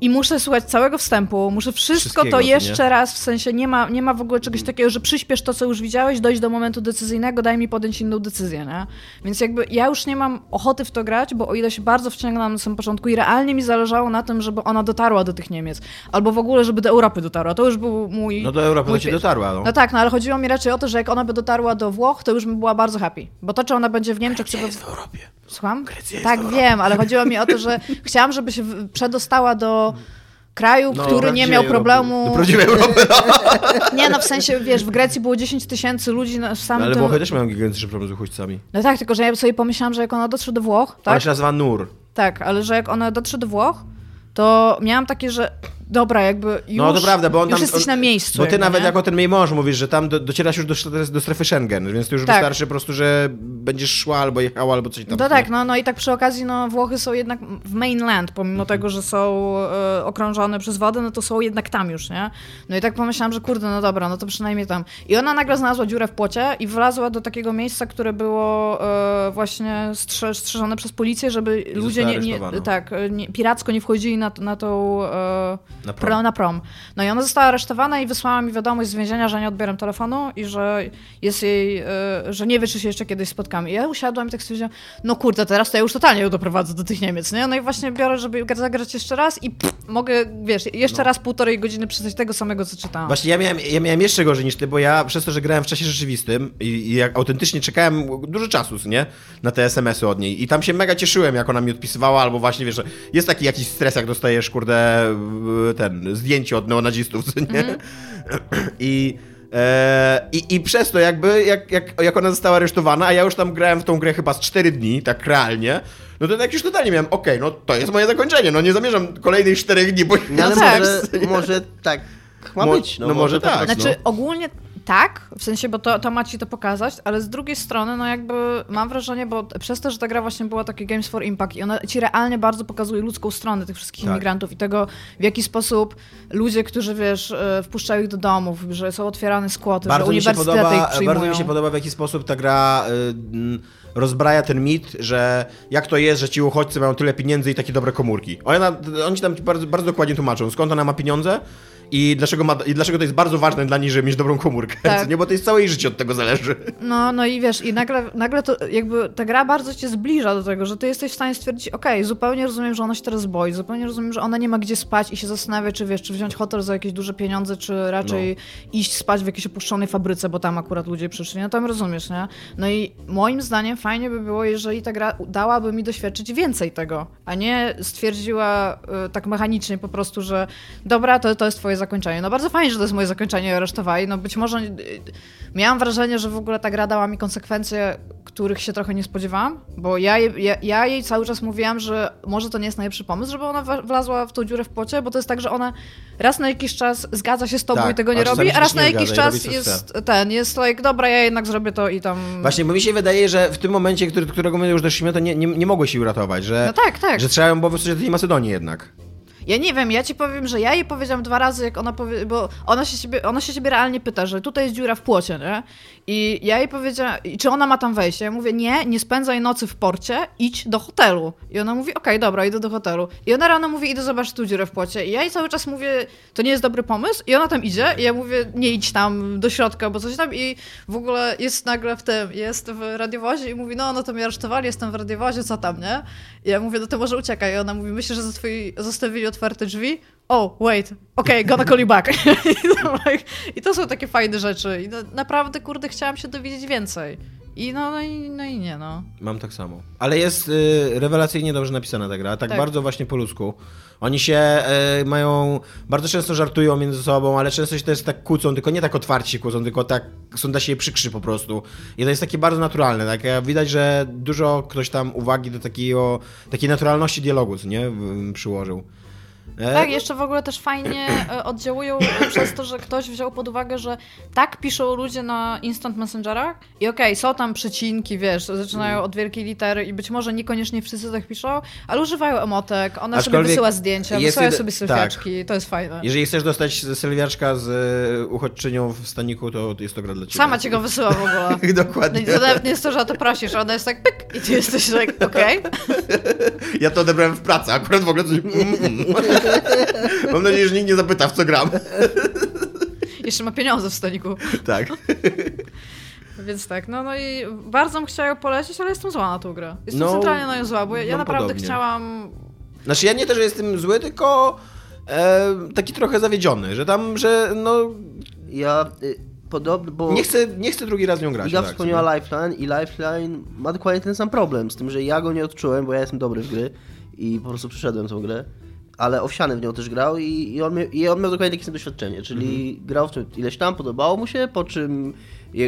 i muszę słuchać całego wstępu, muszę wszystko to co nie? jeszcze raz, w sensie nie ma, nie ma w ogóle czegoś takiego, że przyspiesz to, co już widziałeś, dojść do momentu decyzyjnego, daj mi podjąć inną decyzję, nie? Więc jakby ja już nie mam ochoty w to grać, bo o ile się bardzo wciągnęłam na samym początku i realnie mi zależało na tym, żeby ona dotarła do tych Niemiec, albo w ogóle, żeby do Europy dotarła, to już był mój... No do Europy mój dotarła, no. no tak, no ale chodziło mi raczej o to, że jak ona by dotarła do Włoch, to już bym była bardzo happy. Bo to, czy ona będzie w Niemczech, czy we... w Europie. Słucham? Grecja jest Tak, w Europie. wiem, ale chodziło mi o to, że [laughs] chciałam, żeby się przedostała do kraju, No, który nie miał problemu... Do prawdziwej Europy. [laughs] Nie, no w sensie, wiesz, w Grecji było 10 tysięcy ludzi na w samym Ale tym... Włochy też mają gigantyczny problem z uchodźcami. No tak, tylko że ja sobie pomyślałam, że jak ona dotrze do Włoch, Ona tak? się nazywa Nur. Tak, ale że jak ona dotrze do Włoch, to miałam takie, że dobra, jakby już, No to prawda, bo on tam... jesteś on, na miejscu. Bo ty jakby, nawet nie? jako ten jej mąż mówisz, że tam do, docierasz już do, do strefy Schengen, więc to już Tak. wystarczy po prostu, że będziesz szła albo jechała, albo coś tam. No tak, no, no i tak przy okazji, no Włochy są jednak w mainland, pomimo Mhm. tego, że są e, okrążone przez wodę, no to są jednak tam już, nie? No i tak pomyślałam, że kurde, no dobra, no to przynajmniej tam. I ona nagle znalazła dziurę w płocie i wlazła do takiego miejsca, które było e, właśnie strze strzeżone przez policję, żeby ludzie nie, nie, tak, e, nie, piracko nie wchodzili na, na tą e, Na prom. pro, na prom. No i ona została aresztowana i wysłała mi wiadomość z więzienia, że nie odbieram telefonu i że jest jej, e, że nie wie, czy się jeszcze kiedyś spotkamy. I ja usiadłam i tak stwierdziłam, no kurde, teraz to ja już totalnie ją doprowadzę do tych Niemiec, nie? No i właśnie biorę, żeby zagrać jeszcze raz i pff, mogę, wiesz, jeszcze raz półtorej godziny przeczytać tego samego, co czytałam. Właśnie ja miałem, ja miałem jeszcze gorzej niż ty, bo ja przez to, że grałem w czasie rzeczywistym i, i jak autentycznie czekałem dużo czasu, nie? Na te SMS-y od niej i tam się mega cieszyłem, jak ona mi odpisywała, albo właśnie, wiesz, jest taki jakiś stres, jak dostajesz, kurde, ten, zdjęcie od neonazistów, co nie? [clears throat] I... E, i, I przez to jakby, jak, jak, jak ona została aresztowana, a ja już tam grałem w tą grę chyba z 4 dni, tak realnie, no to tak już totalnie miałem, okej, no to jest moje zakończenie, no nie zamierzam kolejnych 4 dni, bo No, [laughs] ale tak. może, może tak ma Mo- być. No, no może tak. Znaczy, no. ogólnie tak, w sensie, bo to, to ma ci to pokazać, ale z drugiej strony, no jakby mam wrażenie, bo przez to, że ta gra właśnie była takie Games for Impact i ona ci realnie bardzo pokazuje ludzką stronę tych wszystkich Tak. imigrantów i tego, w jaki sposób ludzie, którzy, wiesz, e, wpuszczają ich do domów, że są otwierane skłoty, że Bardzo mi, się uniwersytety podoba, ich przyjmują. bardzo mi się podoba, w jaki sposób ta gra y, mm, rozbraja ten mit, że jak to jest, że ci uchodźcy mają tyle pieniędzy i takie dobre komórki. Ona, oni ci tam bardzo, bardzo dokładnie tłumaczą, skąd ona ma pieniądze i dlaczego, ma, i dlaczego to jest bardzo ważne dla niej, żeby mieć dobrą komórkę. [laughs] Tak. Nie, bo to jest całe jej życie od tego zależy. No, no i wiesz, i nagle, nagle to jakby ta gra bardzo cię zbliża do tego, że ty jesteś w stanie stwierdzić, okej, zupełnie rozumiem, że ona się teraz boi, zupełnie rozumiem, że ona nie ma gdzie spać i się zastanawia, czy wiesz, czy wziąć hotel za jakieś duże pieniądze, czy raczej iść spać w jakiejś opuszczonej fabryce, bo tam akurat ludzie przyszli, no tam rozumiesz, nie? No i moim zdaniem fajnie by było, jeżeli ta gra dałaby mi doświadczyć więcej tego, a nie stwierdziła y, tak mechanicznie po prostu, że dobra, to, to jest twoje zakończenie. No bardzo fajnie, że to jest moje zakończenie i aresztowali, no być może y, miałam wrażenie, że w ogóle ta gra dała mi konsekwencje, których się trochę nie spodziewałam, bo ja, jej- ja, ja jej cały czas mówiłam, że może to nie jest najlepszy pomysł, żeby ona wlazła w tą dziurę w płocie, bo to jest tak, że ona raz na jakiś czas zgadza się z tobą Tak, i tego nie robi, a raz na jakiś czas jest ten, jest like, dobra, ja jednak zrobię to i tam... Właśnie, bo mi się wydaje, że w tym momencie, który, którego my już doszliśmy, to nie, nie, nie mogłeś jej uratować, że, No tak, tak. że trzeba ją było wysłać do tej Macedonii jednak. Ja nie wiem, ja ci powiem, że ja jej powiedziałam dwa razy, jak ona powie, bo ona się, ciebie, ona się ciebie realnie pyta, że tutaj jest dziura w płocie, nie? I ja jej powiedziałam, czy ona ma tam wejść? Ja mówię, nie, nie spędzaj nocy w porcie, idź do hotelu. I ona mówi, okej, dobra, idę do hotelu. I ona rano mówi, idę zobaczyć tu dziurę w płocie. I ja jej cały czas mówię, to nie jest dobry pomysł. I ona tam idzie i ja mówię, nie idź tam do środka, bo coś tam. I w ogóle jest nagle w tym, jest w radiowozie i mówi, no, no to mnie aresztowali, jestem w radiowozie, co tam, nie? I ja mówię, no to może uciekaj. I ona mówi, myślę, że za zostawili otwarte drzwi. Oh, wait, okej, gonna call you back. [laughs] I, to, są takie fajne rzeczy. I no, naprawdę, kurde, chciałam się dowiedzieć więcej. I no, no, i, no i nie, no. Mam tak samo. Ale jest y, rewelacyjnie dobrze napisana ta gra, tak, Tak. bardzo właśnie po ludzku. Oni się y, mają, bardzo często żartują między sobą, ale często się też tak kłócą, tylko nie tak otwarcie się kłócą, tylko tak są dla siebie przykrzy po prostu. I to jest takie bardzo naturalne, tak? Widać, że dużo ktoś tam uwagi do takiego, takiej naturalności dialogu, nie, przyłożył. E, Tak, jeszcze w ogóle też fajnie e, oddziałują przez to, że ktoś wziął pod uwagę, że tak piszą ludzie na instant messengerach i okej, są tam przecinki, wiesz, zaczynają od wielkiej litery i być może niekoniecznie wszyscy tak piszą, ale używają emotek, ona sobie Aczkolwiek wysyła zdjęcia, wysyła sobie sylwiaczki, to jest fajne. Jeżeli chcesz dostać sylwiaczka z uchodźczynią w staniku, to jest to gra dla ciebie. Sama ci go wysyła w ogóle. [laughs] No Dokładnie. i to nawet nie jest to, że o to prosisz, ona jest tak pyk i ty jesteś tak, okej. [laughs] Ja to odebrałem w pracy, akurat w ogóle coś... [laughs] Mam nadzieję, że nikt nie zapyta, w co gram. Jeszcze ma pieniądze w stoliku. Tak. [laughs] Więc tak, no, no i bardzo bym chciała ją polecić, ale jestem zła na tą grę. Jestem No, centralnie na nią zła, bo ja, ja naprawdę podobnie. chciałam Znaczy ja nie też jestem zły, tylko e, taki trochę zawiedziony, że tam, że no Ja y, podobno, bo nie chcę, nie chcę drugi raz nią grać. Iga tak, wspomniała Lifeline i Lifeline ma dokładnie ten sam problem, z tym, że ja go nie odczułem, bo ja jestem dobry w gry i po prostu przyszedłem tą grę, ale Owsiany w nią też grał i, i, on, miał, i on miał dokładnie takie doświadczenie, czyli Mhm. grał w tym ileś tam, podobało mu się, po czym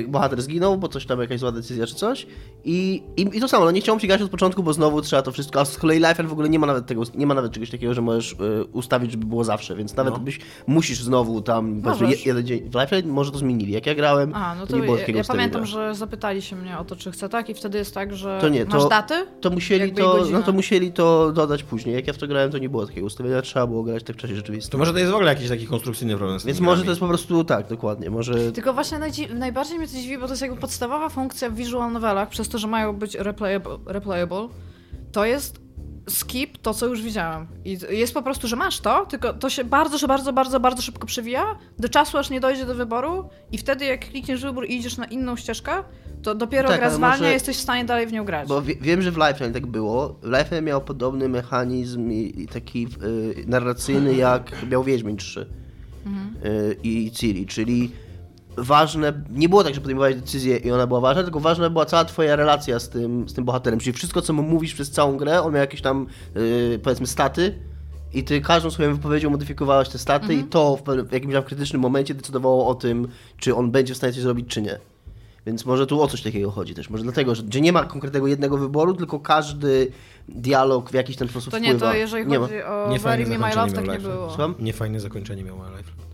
bohater zginął, bo coś tam, jakaś zła decyzja czy coś. I, i, i to samo, no nie chciałem grać od początku, bo znowu trzeba to wszystko, a z kolei Life w ogóle nie ma nawet tego, nie ma nawet czegoś takiego, że możesz y, ustawić, żeby było zawsze, więc nawet No. byś, musisz znowu tam, Możesz. je- jeden dzień, w Life może to zmienili, jak ja grałem, A, no to, to, nie było ja, takiego ja pamiętam, ustawienia. że zapytali się mnie o to, czy chcę tak i wtedy jest tak, że To nie, masz to- daty? To musieli to, no to musieli to dodać później. Jak ja w to grałem, to nie było takiego ustawienia, trzeba było grać tak w czasie rzeczywistym. To może to jest w ogóle jakiś taki konstrukcyjny problem z Więc może to jest po prostu tak, dokładnie. Może Tylko właśnie najdzi- najbardziej mnie to dziwi, bo to jest jakby podstawowa funkcja w visual novelach, przez to, że mają być replayable, replayable to jest skip to, co już widziałem. I jest po prostu, że masz to, tylko to się bardzo, bardzo, bardzo, bardzo szybko przewija do czasu, aż nie dojdzie do wyboru i wtedy jak klikniesz wybór i idziesz na inną ścieżkę, to dopiero Tak, gra zwalnia może- jesteś w stanie dalej w nią grać. Bo wie, wiem, że w Lifeline tak było. Lifeline miał podobny mechanizm i, i taki y, narracyjny, jak miał Wiedźmin 3 y, i Ciri, czyli ważne, nie było tak, że podejmowałeś decyzję i ona była ważna, tylko ważna była cała twoja relacja z tym, z tym bohaterem, czyli wszystko, co mu mówisz przez całą grę, on miał jakieś tam, y, powiedzmy, staty i ty każdą swoją wypowiedzią modyfikowałeś te staty i to w, jakimś tam krytycznym momencie decydowało o tym, czy on będzie w stanie coś zrobić, czy nie. Więc może tu o coś takiego chodzi też. Może dlatego, że gdzie nie ma konkretnego jednego wyboru, tylko każdy dialog w jakiś ten sposób To nie, wpływa. to jeżeli nie chodzi o Nie Bury fajne Me My zakończenie Love, tak nie było. Słucham? Niefajne zakończenie miał My Life.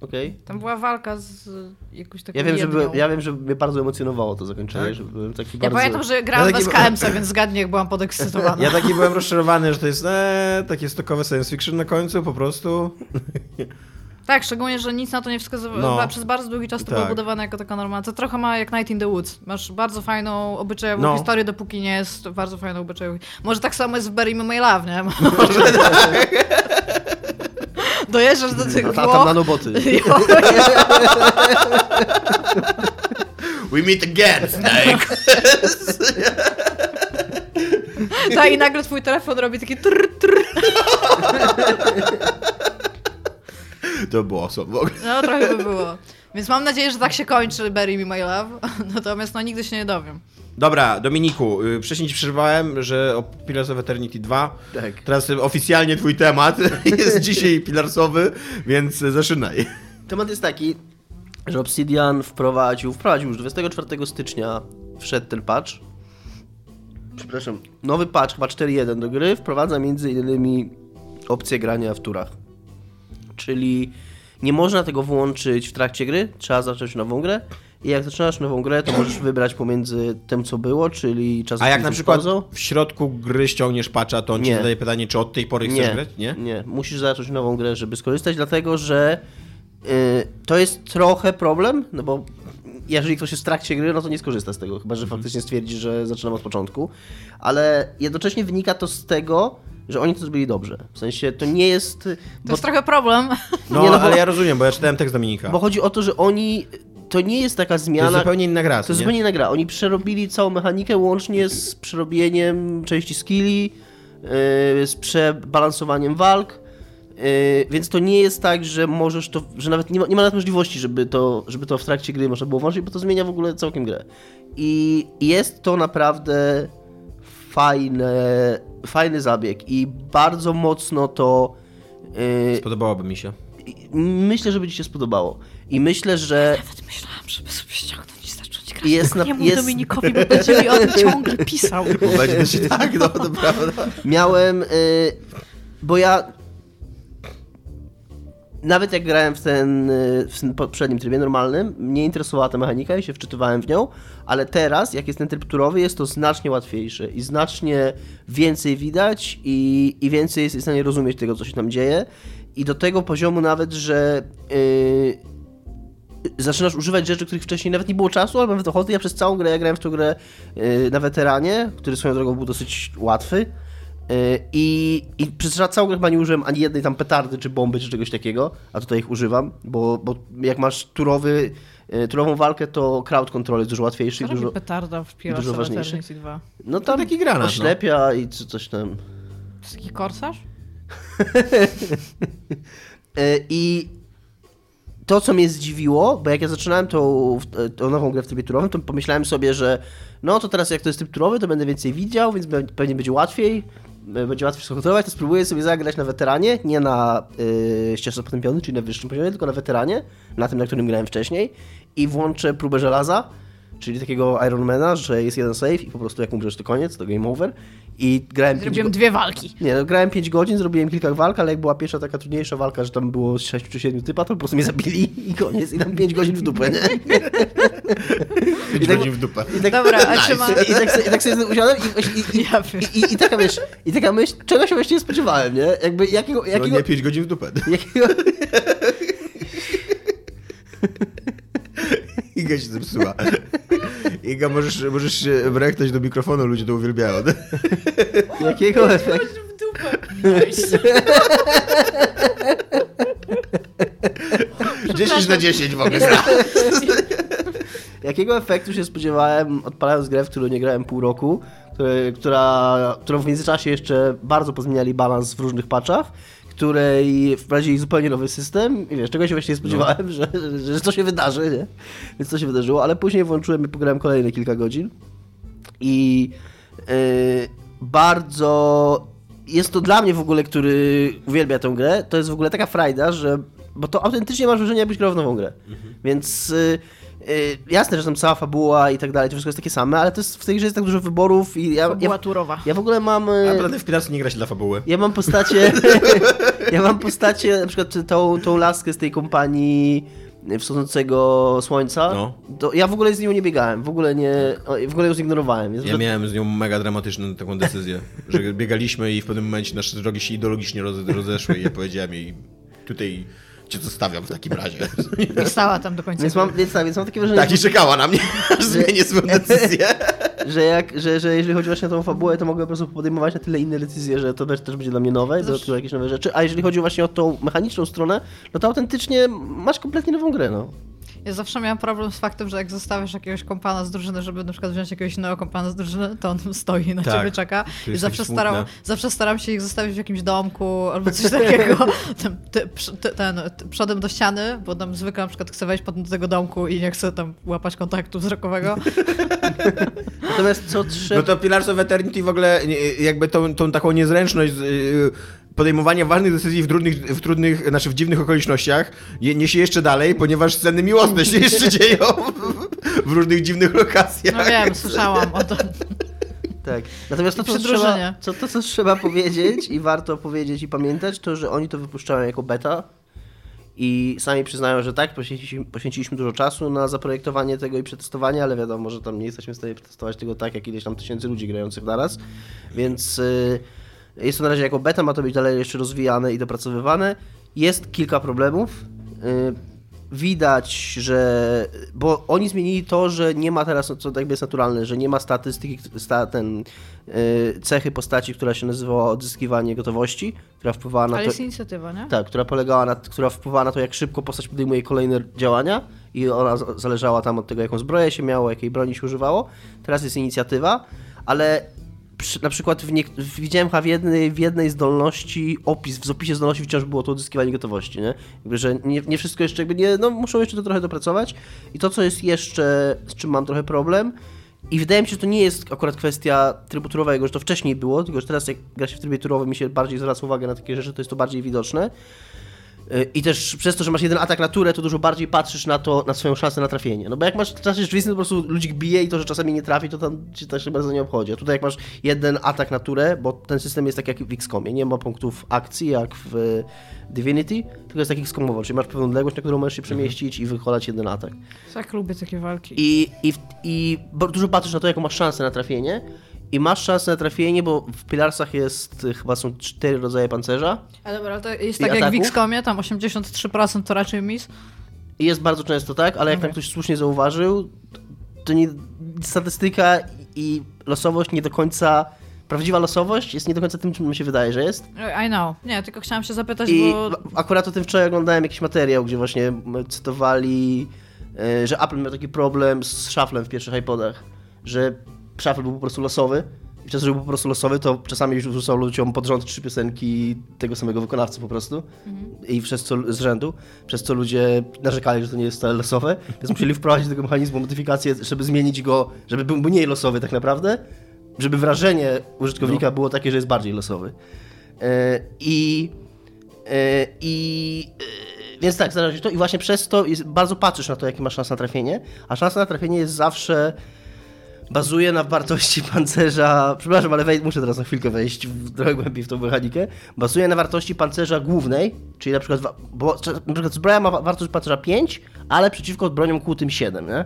Okej. Tam była walka z jakąś taką Ja wiem, że by, ja wiem, że mnie bardzo emocjonowało to zakończenie, Tak? że byłem taki Ja bardzo... pamiętam, że grałam Ja taki bez KMC, więc zgadnij, jak byłam podekscytowana. Ja taki byłem rozczarowany, że to jest e, takie stokowe science fiction na końcu, po prostu. [laughs] Tak, szczególnie, że nic na to nie wskazywało. No. Chyba Przez bardzo długi czas to Tak. było budowane jako taka normalna. To trochę ma jak Night in the Woods. Masz bardzo fajną obyczajową No. historię, dopóki nie jest bardzo fajną obyczajową. Może tak samo jest w Me My Love, nie? [laughs] [laughs] Dojeżdżasz do tych A tam Włoch. nanoboty. [laughs] We meet again, Snake! [laughs] Tak, i nagle twój telefon robi taki trr, trr. To było ogóle. No, trochę by było. Więc mam nadzieję, że tak się kończy Bury Me My Love. [laughs] Natomiast no nigdy się nie dowiem. Dobra, Dominiku, y, wcześniej ci przerwałem, że o Pillars of Eternity 2. Tak. Teraz oficjalnie twój temat [laughs] jest dzisiaj Pillarsowy, więc zaczynaj. Temat jest taki, że Obsidian wprowadził, wprowadził już 24 stycznia wszedł ten patch. Przepraszam, nowy patch, chyba 4.1 do gry, wprowadza między innymi opcję grania w turach. Czyli nie można tego włączyć w trakcie gry, trzeba zacząć nową grę. I jak zaczynasz nową grę, to możesz wybrać pomiędzy tym, co było, czyli czas A jak na przykład pauzą. w środku gry ściągniesz patcha, to on ci Nie. zadaje pytanie, czy od tej pory chcesz Nie, grać? Nie? nie. Musisz zacząć nową grę, żeby skorzystać, dlatego że y, to jest trochę problem, no bo jeżeli ktoś jest w trakcie gry, no to nie skorzysta z tego, chyba że Mhm. faktycznie stwierdzi, że zaczynam od początku. Ale jednocześnie wynika to z tego, że oni to zrobili dobrze. W sensie to nie jest. To Bo, jest trochę problem. No, Nie, no bo- ale ja rozumiem, bo ja czytałem tekst Dominika. bo chodzi o to, że oni. To nie jest taka to jest zmiana. zupełnie inna gra, To jest nie? zupełnie inna gra. Oni przerobili całą mechanikę łącznie z przerobieniem części skilli, yy, z przebalansowaniem walk. Yy, więc to nie jest tak, że możesz to, że nawet nie ma, nie ma nawet możliwości, żeby to, żeby to w trakcie gry można było włączyć, bo to zmienia w ogóle całkiem grę. I jest to naprawdę fajne, fajny zabieg i bardzo mocno to yy, Spodobałoby mi się. myślę, że by ci się spodobało. I myślę, że Nawet myślałam, żeby sobie ściągnąć i zacząć grać. Jest na- nie mów jest- Dominikowi, bo będzie mi o tym [laughs] ciągle pisał. Bo będzie się tak, no to prawda. Miałem, y, bo ja nawet jak grałem w ten, y, w tym poprzednim trybie normalnym, mnie interesowała ta mechanika i się wczytywałem w nią, ale teraz, jak jest ten tryb turowy, jest to znacznie łatwiejsze i znacznie więcej widać i, i więcej jest w stanie rozumieć tego, co się tam dzieje i do tego poziomu nawet, że y, zaczynasz używać rzeczy, których wcześniej nawet nie było czasu, albo nawet ochoty. Ja przez całą grę, ja grałem w tę grę yy, na weteranie, który swoją drogą był dosyć łatwy. Yy, I, I przez całą grę chyba nie użyłem ani jednej tam petardy, czy bomby, czy czegoś takiego, a tutaj ich używam, bo, bo jak masz turowy, yy, turową walkę, to crowd control jest dużo łatwiejszy i dużo, petarda w Pillars dużo ważniejszy. Eternity 2? no tam taki granat, no. oślepia i co- coś tam. To jest taki korsarz? Yy, [laughs] I to, co mnie zdziwiło, bo jak ja zaczynałem tą, tą nową grę w trybie turowym, to pomyślałem sobie, że no to teraz jak to jest tryb turowy, to będę więcej widział, więc pewnie będzie łatwiej, e, będzie łatwiej skontrolować, to spróbuję sobie zagrać na weteranie, nie na yy, ścieżce potępionej, czyli na wyższym poziomie, tylko na weteranie, na tym, na którym grałem wcześniej i włączę próbę żelaza, czyli takiego Ironmana, że jest jeden save i po prostu jak umrzesz to koniec, to game over i grałem Zrobiłem go- dwie walki. nie, no, grałem 5 godzin, zrobiłem kilka walk, ale jak była pierwsza taka trudniejsza walka, że tam było 6 czy 7 typa, to po prostu mnie zabili i koniec. I tam 5 godzin w dupę, nie? Pięć tak- godzin w dupę. I tak, Dobra, a czy ma... I tak, sobie- i tak sobie usiadłem i, i, i, i, i, taka myśl, i taka myśl, czego się właściwie spodziewałem, nie? Jakby jakiego, No jakiego, nie pięć godzin w dupę. jakiego, [laughs] Iga się zepsuła. Iga, możesz, możesz się do mikrofonu, ludzie to uwielbiają. [laughs] jakiego efektu, w dupę. Nice. 10 [laughs] na 10 w ogóle. [laughs] jakiego efektu się spodziewałem odpalając grę, w którą nie grałem pół roku, która, którą w międzyczasie jeszcze bardzo pozmieniali balans w różnych patchach, której wprowadzili zupełnie nowy system i wiesz, czego się właśnie spodziewałem, [laughs] że, że, że to się wydarzy, nie? Więc to się wydarzyło, ale później włączyłem i pograłem kolejne kilka godzin i yy, bardzo jest to dla mnie w ogóle, który uwielbia tę grę, to jest w ogóle taka frajda, że bo to autentycznie masz wrażenie, jakbyś grał w nową grę. Więc y, y, jasne, że tam cała fabuła i tak dalej, to wszystko jest takie same, ale to jest, w tej grze jest tak dużo wyborów i ja, Była ja, turowa. ja w ogóle mam... y, Naprawdę w Pilarce nie gra się dla fabuły. ja mam postacie. [laughs] ja mam postacie, na przykład tą, tą laskę z tej kompanii wschodzącego słońca. No. To ja w ogóle z nią nie biegałem, w ogóle nie. o, W ogóle ją zignorowałem. Jest Ja miałem z nią mega dramatyczną taką decyzję, [laughs] że biegaliśmy i w pewnym momencie nasze drogi się ideologicznie roze- rozeszły i ja powiedziałem jej, tutaj cię zostawiam w takim razie. [laughs] I stała tam do końca. Więc mam, więc, tak, więc mam takie wrażenie, Tak, i czekała na mnie, [laughs] aż zmienię swoją [laughs] decyzję. że, jak, że, że jeżeli chodzi właśnie o tą fabułę, to mogę po prostu podejmować na tyle inne decyzje, że to też, też będzie dla mnie nowe, dodatkowo jakieś nowe rzeczy. A jeżeli chodzi właśnie o tą mechaniczną stronę, no to autentycznie masz kompletnie nową grę. No. Ja zawsze miałam problem z faktem, że jak zostawiasz jakiegoś kompana z drużyny, żeby na przykład wziąć jakiegoś innego kompana z drużyny, to on tam stoi na Tak. ciebie czeka. I zawsze staram, zawsze staram się ich zostawić w jakimś domku albo coś takiego. [laughs] Ten, ty, ty, ten ty, przodem do ściany, bo tam zwykle na przykład chcę wejść potem do tego domku i nie chcę tam łapać kontaktu wzrokowego. [laughs] Natomiast co trzeba. No to Pillars of Eternity w ogóle jakby tą, tą taką niezręczność yy, podejmowania ważnych decyzji w trudnych, w trudnych, znaczy w dziwnych okolicznościach je- niesie jeszcze dalej, ponieważ sceny miłosne się jeszcze [laughs] dzieją w różnych dziwnych lokacjach. No wiem, słyszałam o tym. Tak. Natomiast to, co trzeba, co, to, co trzeba powiedzieć i warto powiedzieć i pamiętać, to, że oni to wypuszczają jako beta i sami przyznają, że tak, poświęciliśmy, poświęciliśmy dużo czasu na zaprojektowanie tego i przetestowanie, ale wiadomo, że tam nie jesteśmy w stanie przetestować tego tak, jak ileś tam tysięcy ludzi grających naraz, więc y, jest to na razie jako beta, ma to być dalej jeszcze rozwijane i dopracowywane. Jest kilka problemów. Y, widać, że. Bo oni zmienili to, że nie ma teraz, co jakby jest naturalne, że nie ma statystyki, sta, ten, y, cechy postaci, która się nazywała odzyskiwanie gotowości, która wpływała na Ale to. jest inicjatywa, nie? Tak, która polegała na, która wpływała na to, jak szybko postać podejmuje kolejne działania i ona zależała tam od tego, jaką zbroję się miało, jakiej broni się używało. Teraz jest inicjatywa, ale przy, na przykład w w- widziałem chyba w jednej, w jednej zdolności opis, w opisie zdolności wciąż było to odzyskiwanie gotowości, nie? Jakby, że nie, nie wszystko jeszcze jakby nie, no muszą jeszcze to trochę dopracować i to, co jest jeszcze, z czym mam trochę problem, i wydaje mi się, że to nie jest akurat kwestia trybu turowego, że to wcześniej było, tylko że teraz jak gra się w trybie turowym mi się bardziej zwraca uwagę na takie rzeczy, to jest to bardziej widoczne. Yy, I też przez to, że masz jeden atak na turę, to dużo bardziej patrzysz na to, na swoją szansę na trafienie. No bo jak masz czasy rzeczywiste, to po prostu ludzik bije i to, że czasami nie trafi, to tam ci też się bardzo nie obchodzi. A tutaj jak masz jeden atak na turę, bo ten system jest tak jak w XCOMie, nie ma punktów akcji jak w Divinity, tylko jest taki XCOMowo, czyli masz pewną odległość, na którą możesz się przemieścić i wykonać jeden atak. Tak lubię takie walki. I, i, i dużo patrzysz na to, jaką masz szansę na trafienie. I masz szansę na trafienie, bo w Pilarsach jest, y, chyba są cztery rodzaje pancerza. A dobra, to jest tak jak w ataków? XCOMie, tam 83% to raczej miss. I jest bardzo często tak, ale jak Okej. tam ktoś słusznie zauważył, to nie, statystyka i losowość nie do końca, prawdziwa losowość jest nie do końca tym, czym mi się wydaje, że jest. I know. Nie, tylko chciałam się zapytać, I bo... akurat o tym wczoraj oglądałem jakiś materiał, gdzie właśnie cytowali, e, że Apple miał taki problem z szaflem w pierwszych iPodach, że szafel był po prostu losowy. I przez to, że był po prostu losowy, to czasami już wrzucał ludziom pod rząd trzy piosenki tego samego wykonawcy po prostu. I przez co z rzędu, przez co ludzie narzekali, że to nie jest wcale losowe, więc musieli wprowadzić do tego mechanizmu modyfikację, żeby zmienić go, żeby był mniej losowy tak naprawdę, żeby wrażenie użytkownika było takie, że jest bardziej losowy. E, I e, i e, więc tak, zależy to. I właśnie przez to jest, bardzo patrzysz na to, jakie masz szanse na trafienie, a szansa na trafienie jest zawsze bazuje na wartości [laughs] pancerza. Przepraszam, ale wej, muszę teraz na chwilkę wejść w trochę głębiej w tą mechanikę. Bazuje na wartości pancerza głównej, czyli na przykład, bo, na przykład zbroja ma wa- wartość pancerza 5, ale przeciwko broniom kłutym 7, nie?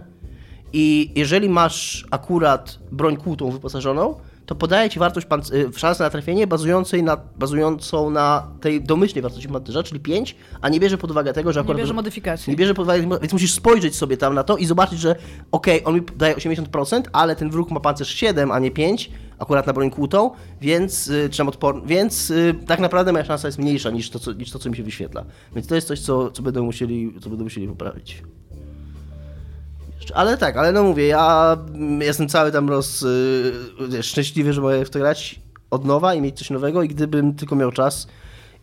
I jeżeli masz akurat broń kłutą wyposażoną, to podaje ci wartość y, szansę na trafienie bazującej na, bazującą na tej domyślnej wartości pancerza, czyli 5, a nie bierze pod uwagę tego, że Nie akurat... bierze modyfikacji. Nie bierze pod uwagę, więc musisz spojrzeć sobie tam na to i zobaczyć, że okej, on mi daje 80%, ale ten wróg ma pancerz 7, a nie 5, akurat na broń kłutą, więc y, czy odporny, więc y, tak naprawdę moja szansa jest mniejsza niż to, co, niż to, co mi się wyświetla. Więc to jest coś, co, co, będą, musieli, co będą musieli poprawić. Ale tak, ale no mówię, ja jestem cały tam roz, y, wiesz, szczęśliwy, że mogę w to grać od nowa i mieć coś nowego i gdybym tylko miał czas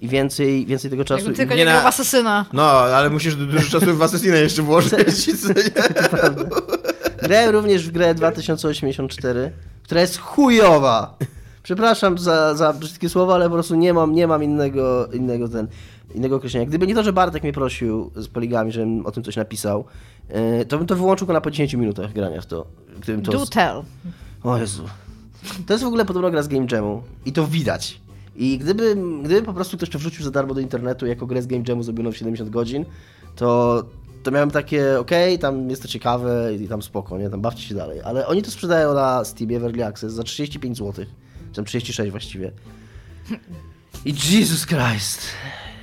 i więcej, więcej tego czasu... Jakby tylko nie nie na- miał asesyna. No, ale musisz du- dużo czasu w Assassin'a jeszcze włożyć. [laughs] Grałem również w grę 2084, która jest chujowa. Przepraszam za, za brzydkie słowa, ale po prostu nie mam, nie mam innego, innego, ten, innego określenia. Gdyby nie to, że Bartek mnie prosił z poligami, żebym o tym coś napisał, e, to bym to wyłączył go na po 10 minutach grania w to. Gdybym to Do tell. o Jezu. To jest w ogóle podobna gra z Game Jamu i to widać. I gdyby, gdyby po prostu ktoś to wrzucił za darmo do internetu jako grę z Game Jamu zrobioną w 70 godzin, to, to miałem takie, okej, tam jest to ciekawe i tam spoko, nie, tam bawcie się dalej. Ale oni to sprzedają na Steamie w Early Access za 35 zł. Czy tam 36 właściwie. I Jesus Christ.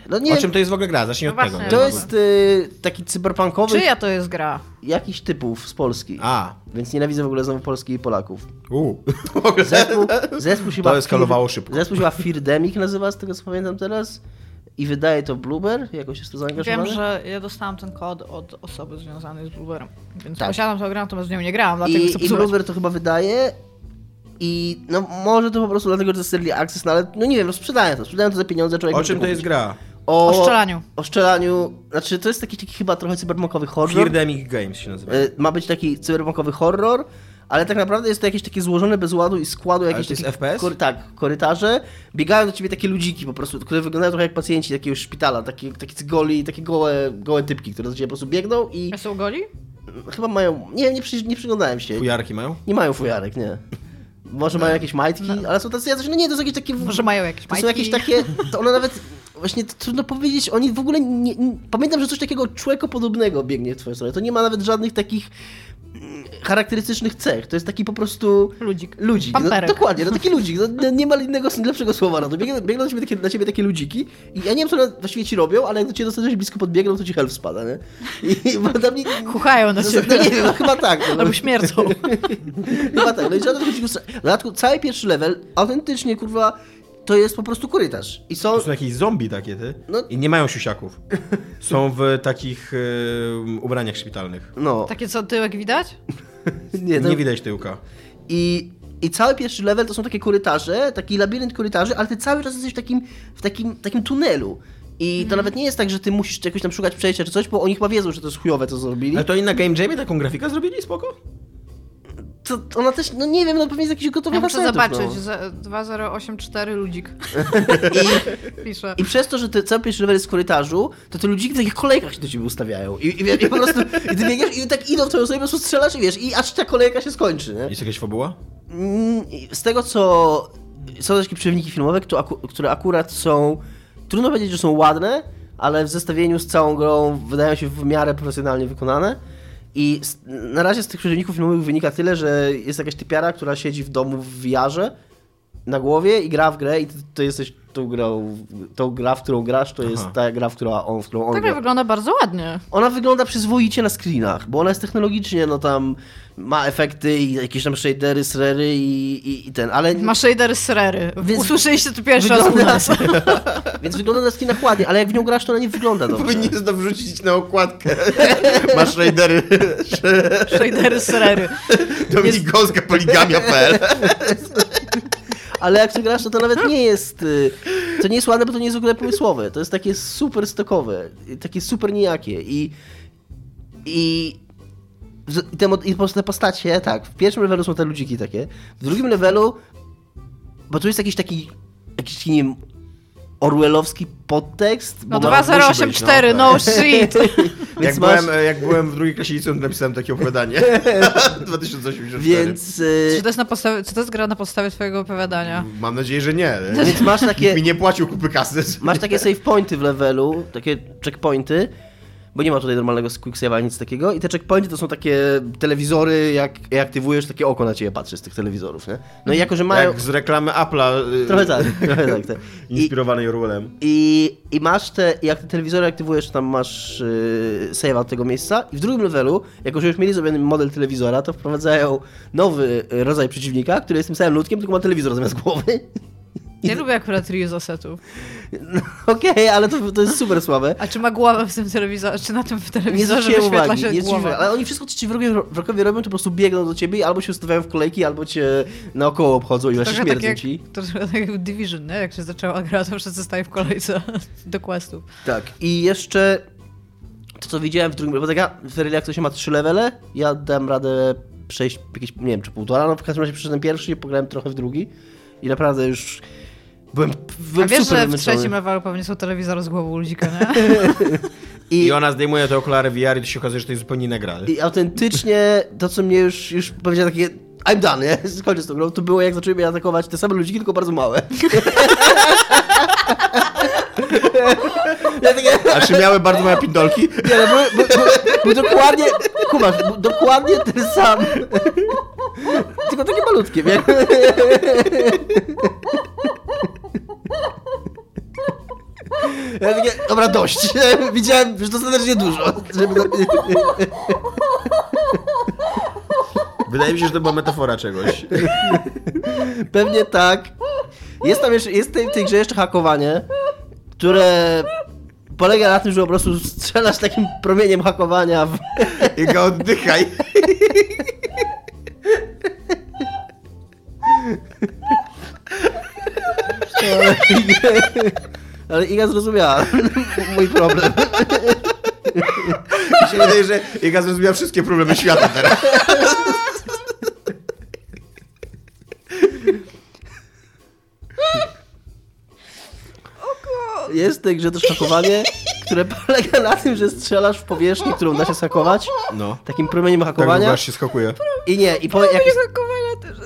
No nie, O czym to jest w ogóle gra? Zacznij No od tego. właśnie. to jest y, taki cyberpunkowy Czyja to jest gra? jakiś typów z Polski. A, Więc nienawidzę w ogóle znowu Polski i Polaków. u. [laughs] Zespół, zespół się To ma eskalowało szybko. Zespół się ma Firdemic nazywa, z tego co pamiętam teraz. I wydaje to Blueber, jakoś jest to zaangażowany. Wiem, że ja dostałam ten kod od osoby związanej z Blueberem. Więc Tak. posiadam tę grę, natomiast w nią nie grałam, dlatego chcę I, I. Blueber to chyba wydaje. I no może to po prostu dlatego, że to jest early access, no ale no nie wiem, no sprzedają to, sprzedają to za pieniądze, człowiek O czym to kupić. jest gra? O, O strzelaniu. O strzelaniu, znaczy to jest taki, taki chyba trochę cyberpunkowy horror. Feardemic Games się nazywa. Y, Ma być taki cyberpunkowy horror, ale tak naprawdę jest to jakieś takie złożone bez ładu i składu jakieś to jest FPS? Kory, tak, korytarze. Biegają do ciebie takie ludziki po prostu, które wyglądają trochę jak pacjenci takiego szpitala, takie, takie goli, takie gołe, gołe typki, które do ciebie po prostu biegną i A są goli? chyba mają, nie nie, przy, nie przyglądałem się, Fujarki mają? nie mają fujarek, nie. Może mają jakieś majtki, [laughs] ale są tacy no nie, to są jakieś takie... Może mają jakieś To są majtki? jakieś takie, to one nawet, właśnie trudno powiedzieć, oni w ogóle nie, nie, pamiętam, że coś takiego człowiekopodobnego biegnie w twoją stronę, to nie ma nawet żadnych takich mm, charakterystycznych cech, to jest taki po prostu Ludzik. ludzik, no, dokładnie, no taki ludzik, no, [laughs] nie ma innego, lepszego słowa na to, biegną, biegną na, ciebie takie, na ciebie takie ludziki i ja nie wiem, co one właściwie ci robią, ale jak do ciebie dostatecznie blisko podbiegną, to ci health spada, nie? I, [laughs] bo tam nie, Chuchają na no, ciebie. no nie wiem, no, chyba tak. No, Albo śmiercą. [laughs] Chyba tak, no i trzeba do tego W dodatku cały pierwszy level, autentycznie, kurwa, to jest po prostu korytarz. I są... To są jakieś zombie takie, ty? No. I nie mają siusiaków. [laughs] Są w takich e, ubraniach szpitalnych. No, Takie co, tyłek widać? [laughs] nie, to... Nie widać tyłka. I, I cały pierwszy level to są takie korytarze, taki labirynt korytarzy, ale ty cały czas jesteś w takim, w takim, takim tunelu. I to nawet nie jest tak, że ty musisz jakoś tam szukać przejścia czy coś, bo oni chyba wiedzą, że to jest chujowe, co zrobili. Ale to oni na Game Jamie taką grafikę zrobili? Spoko? To, ona też, no nie wiem, no pewnie jest jakiś gotowy Ja muszę asetów, zobaczyć. No. Za- 2084 ludzik. [laughs] Pisze. I przez to, że ty cały pierwszy level jest w korytarzu, to te ludziki w takich kolejkach się do ciebie ustawiają. I, i, wiesz, i po prostu, i ty biegasz i tak idą w twoją stronę, po prostu strzelasz i wiesz, i aż ta kolejka się skończy, nie? Jest jakaś fabuła? Mm, i Z tego, co... Są takie przewniki filmowe, które akurat są... Trudno powiedzieć, że są ładne, ale w zestawieniu z całą grą wydają się w miarę profesjonalnie wykonane. I na razie z tych przerzutników filmowych wynika tyle, że jest jakaś typiara, która siedzi w domu w VR-ze na głowie i gra w grę i ty, ty jesteś tą grą, tą gra, w którą grasz, to jest Aha. ta gra, w, która on, w którą on Ta gra. wygląda bardzo ładnie. Ona wygląda przyzwoicie na screenach, bo ona jest technologicznie, no tam ma efekty i jakieś tam shadery, srery i, i, i ten, ale... Ma shader serery. Więc Usłyszeliście to pierwszy raz u nas. [laughs] [laughs] Więc wygląda na screenach ładnie, ale jak w nią grasz, to ona nie wygląda dobrze. Powinni to wrzucić na okładkę. [laughs] Masz raidery. Shadery serery. Dominik Gąska, poligamia.pl ale jak to grasz, to nawet nie jest, y, to nie jest ładne, bo to nie jest w ogóle pomysłowe, to jest takie super stokowe, takie super nijakie. I i i te, i po- te postacie, tak, w pierwszym levelu są te ludziki takie, w drugim levelu, bo tu jest jakiś taki, jakiś nie wiem, orwellowski podtekst, No bo ma- 2084, no, no shit. [laughs] Jak, Więc masz- byłem, jak byłem w drugiej klasie liceum, napisałem takie opowiadanie. [laughs] [laughs] 2084. Więc, y, Czy to, jest na podstawie, czy to jest gra na podstawie twojego opowiadania? Mam nadzieję, że nie. więc masz Nikt takie, mi nie płacił kupy kasy. masz takie save pointy w levelu, takie checkpointy, bo nie ma tutaj normalnego quick save'a, nic takiego i te checkpointy to są takie telewizory, jak, jak aktywujesz, takie oko na ciebie patrzy z tych telewizorów, nie? No i jako, że mają... Jak z reklamy Apple'a. y, Trochę tak, [laughs] trochę tak. tak. I, Inspirowanej Orwellem. I, I masz te, jak te telewizory aktywujesz, tam masz yy, save od tego miejsca. I w drugim levelu, jako że już mieli zrobiony model telewizora, to wprowadzają nowy rodzaj przeciwnika, który jest tym samym ludkiem, tylko ma telewizor zamiast głowy. [laughs] Nie lubię akurat reuse setów. No, Okej, ale to, to jest super słabe. A czy ma głowę w tym telewizorze, czy na tym Nie telewizorze zwróciłem wyświetla uwagi, się nie głowa? ale oni wszystko, co ci wrogowie, wrogowie robią, to po prostu biegną do ciebie i albo się ustawiają w kolejki, albo cię naokoło obchodzą i właśnie tak śmierdzą jak, ci. trochę tak jak Division, nie? Jak się zaczęła gra, to wszyscy stają w kolejce [laughs] do questów. Tak, i jeszcze to, co widziałem w drugim, bo tak ja, w jak to się ma trzy levele, ja dałem radę przejść jakieś, nie wiem, czy półtora, no w każdym razie przeszedłem pierwszy i pograłem trochę w drugi i naprawdę już byłem, byłem A wiesz, super że w wymęczony. trzecim levelu pewnie są telewizory z głową ludzika, nie? [laughs] I I, ona zdejmuje te okulary VR i to się okazuje, że to jest zupełnie inna gra. I autentycznie to, co mnie już, już powiedział takie I'm done, nie? [laughs] Skończę z tą grą, to było jak zaczęły mnie atakować te same ludziki, tylko bardzo małe. [laughs] ja takie, A czy miały bardzo małe pindolki? Nie, no, był, był, był, był dokładnie, kumasz, był dokładnie ten sam. Tylko takie malutkie, nie? Ja takie, dobra, dość. Widziałem już dostatecznie dużo, żeby... Wydaje mi się, że to była metafora czegoś. Pewnie tak. Jest tam jeszcze, jest w tej, tej grze jeszcze hakowanie, które polega na tym, że po prostu strzelasz takim promieniem hakowania w, Iga, oddychaj. Ale Iga zrozumiała [laughs] mój problem. Mi się wydaje, że Iga zrozumiała wszystkie problemy świata teraz. Jest w tej grze też hakowanie, które polega na tym, że strzelasz w powierzchnię, którą da się hakować, No. takim promieniem Tak, hakowania aż się skakuje. i nie, i po, jak.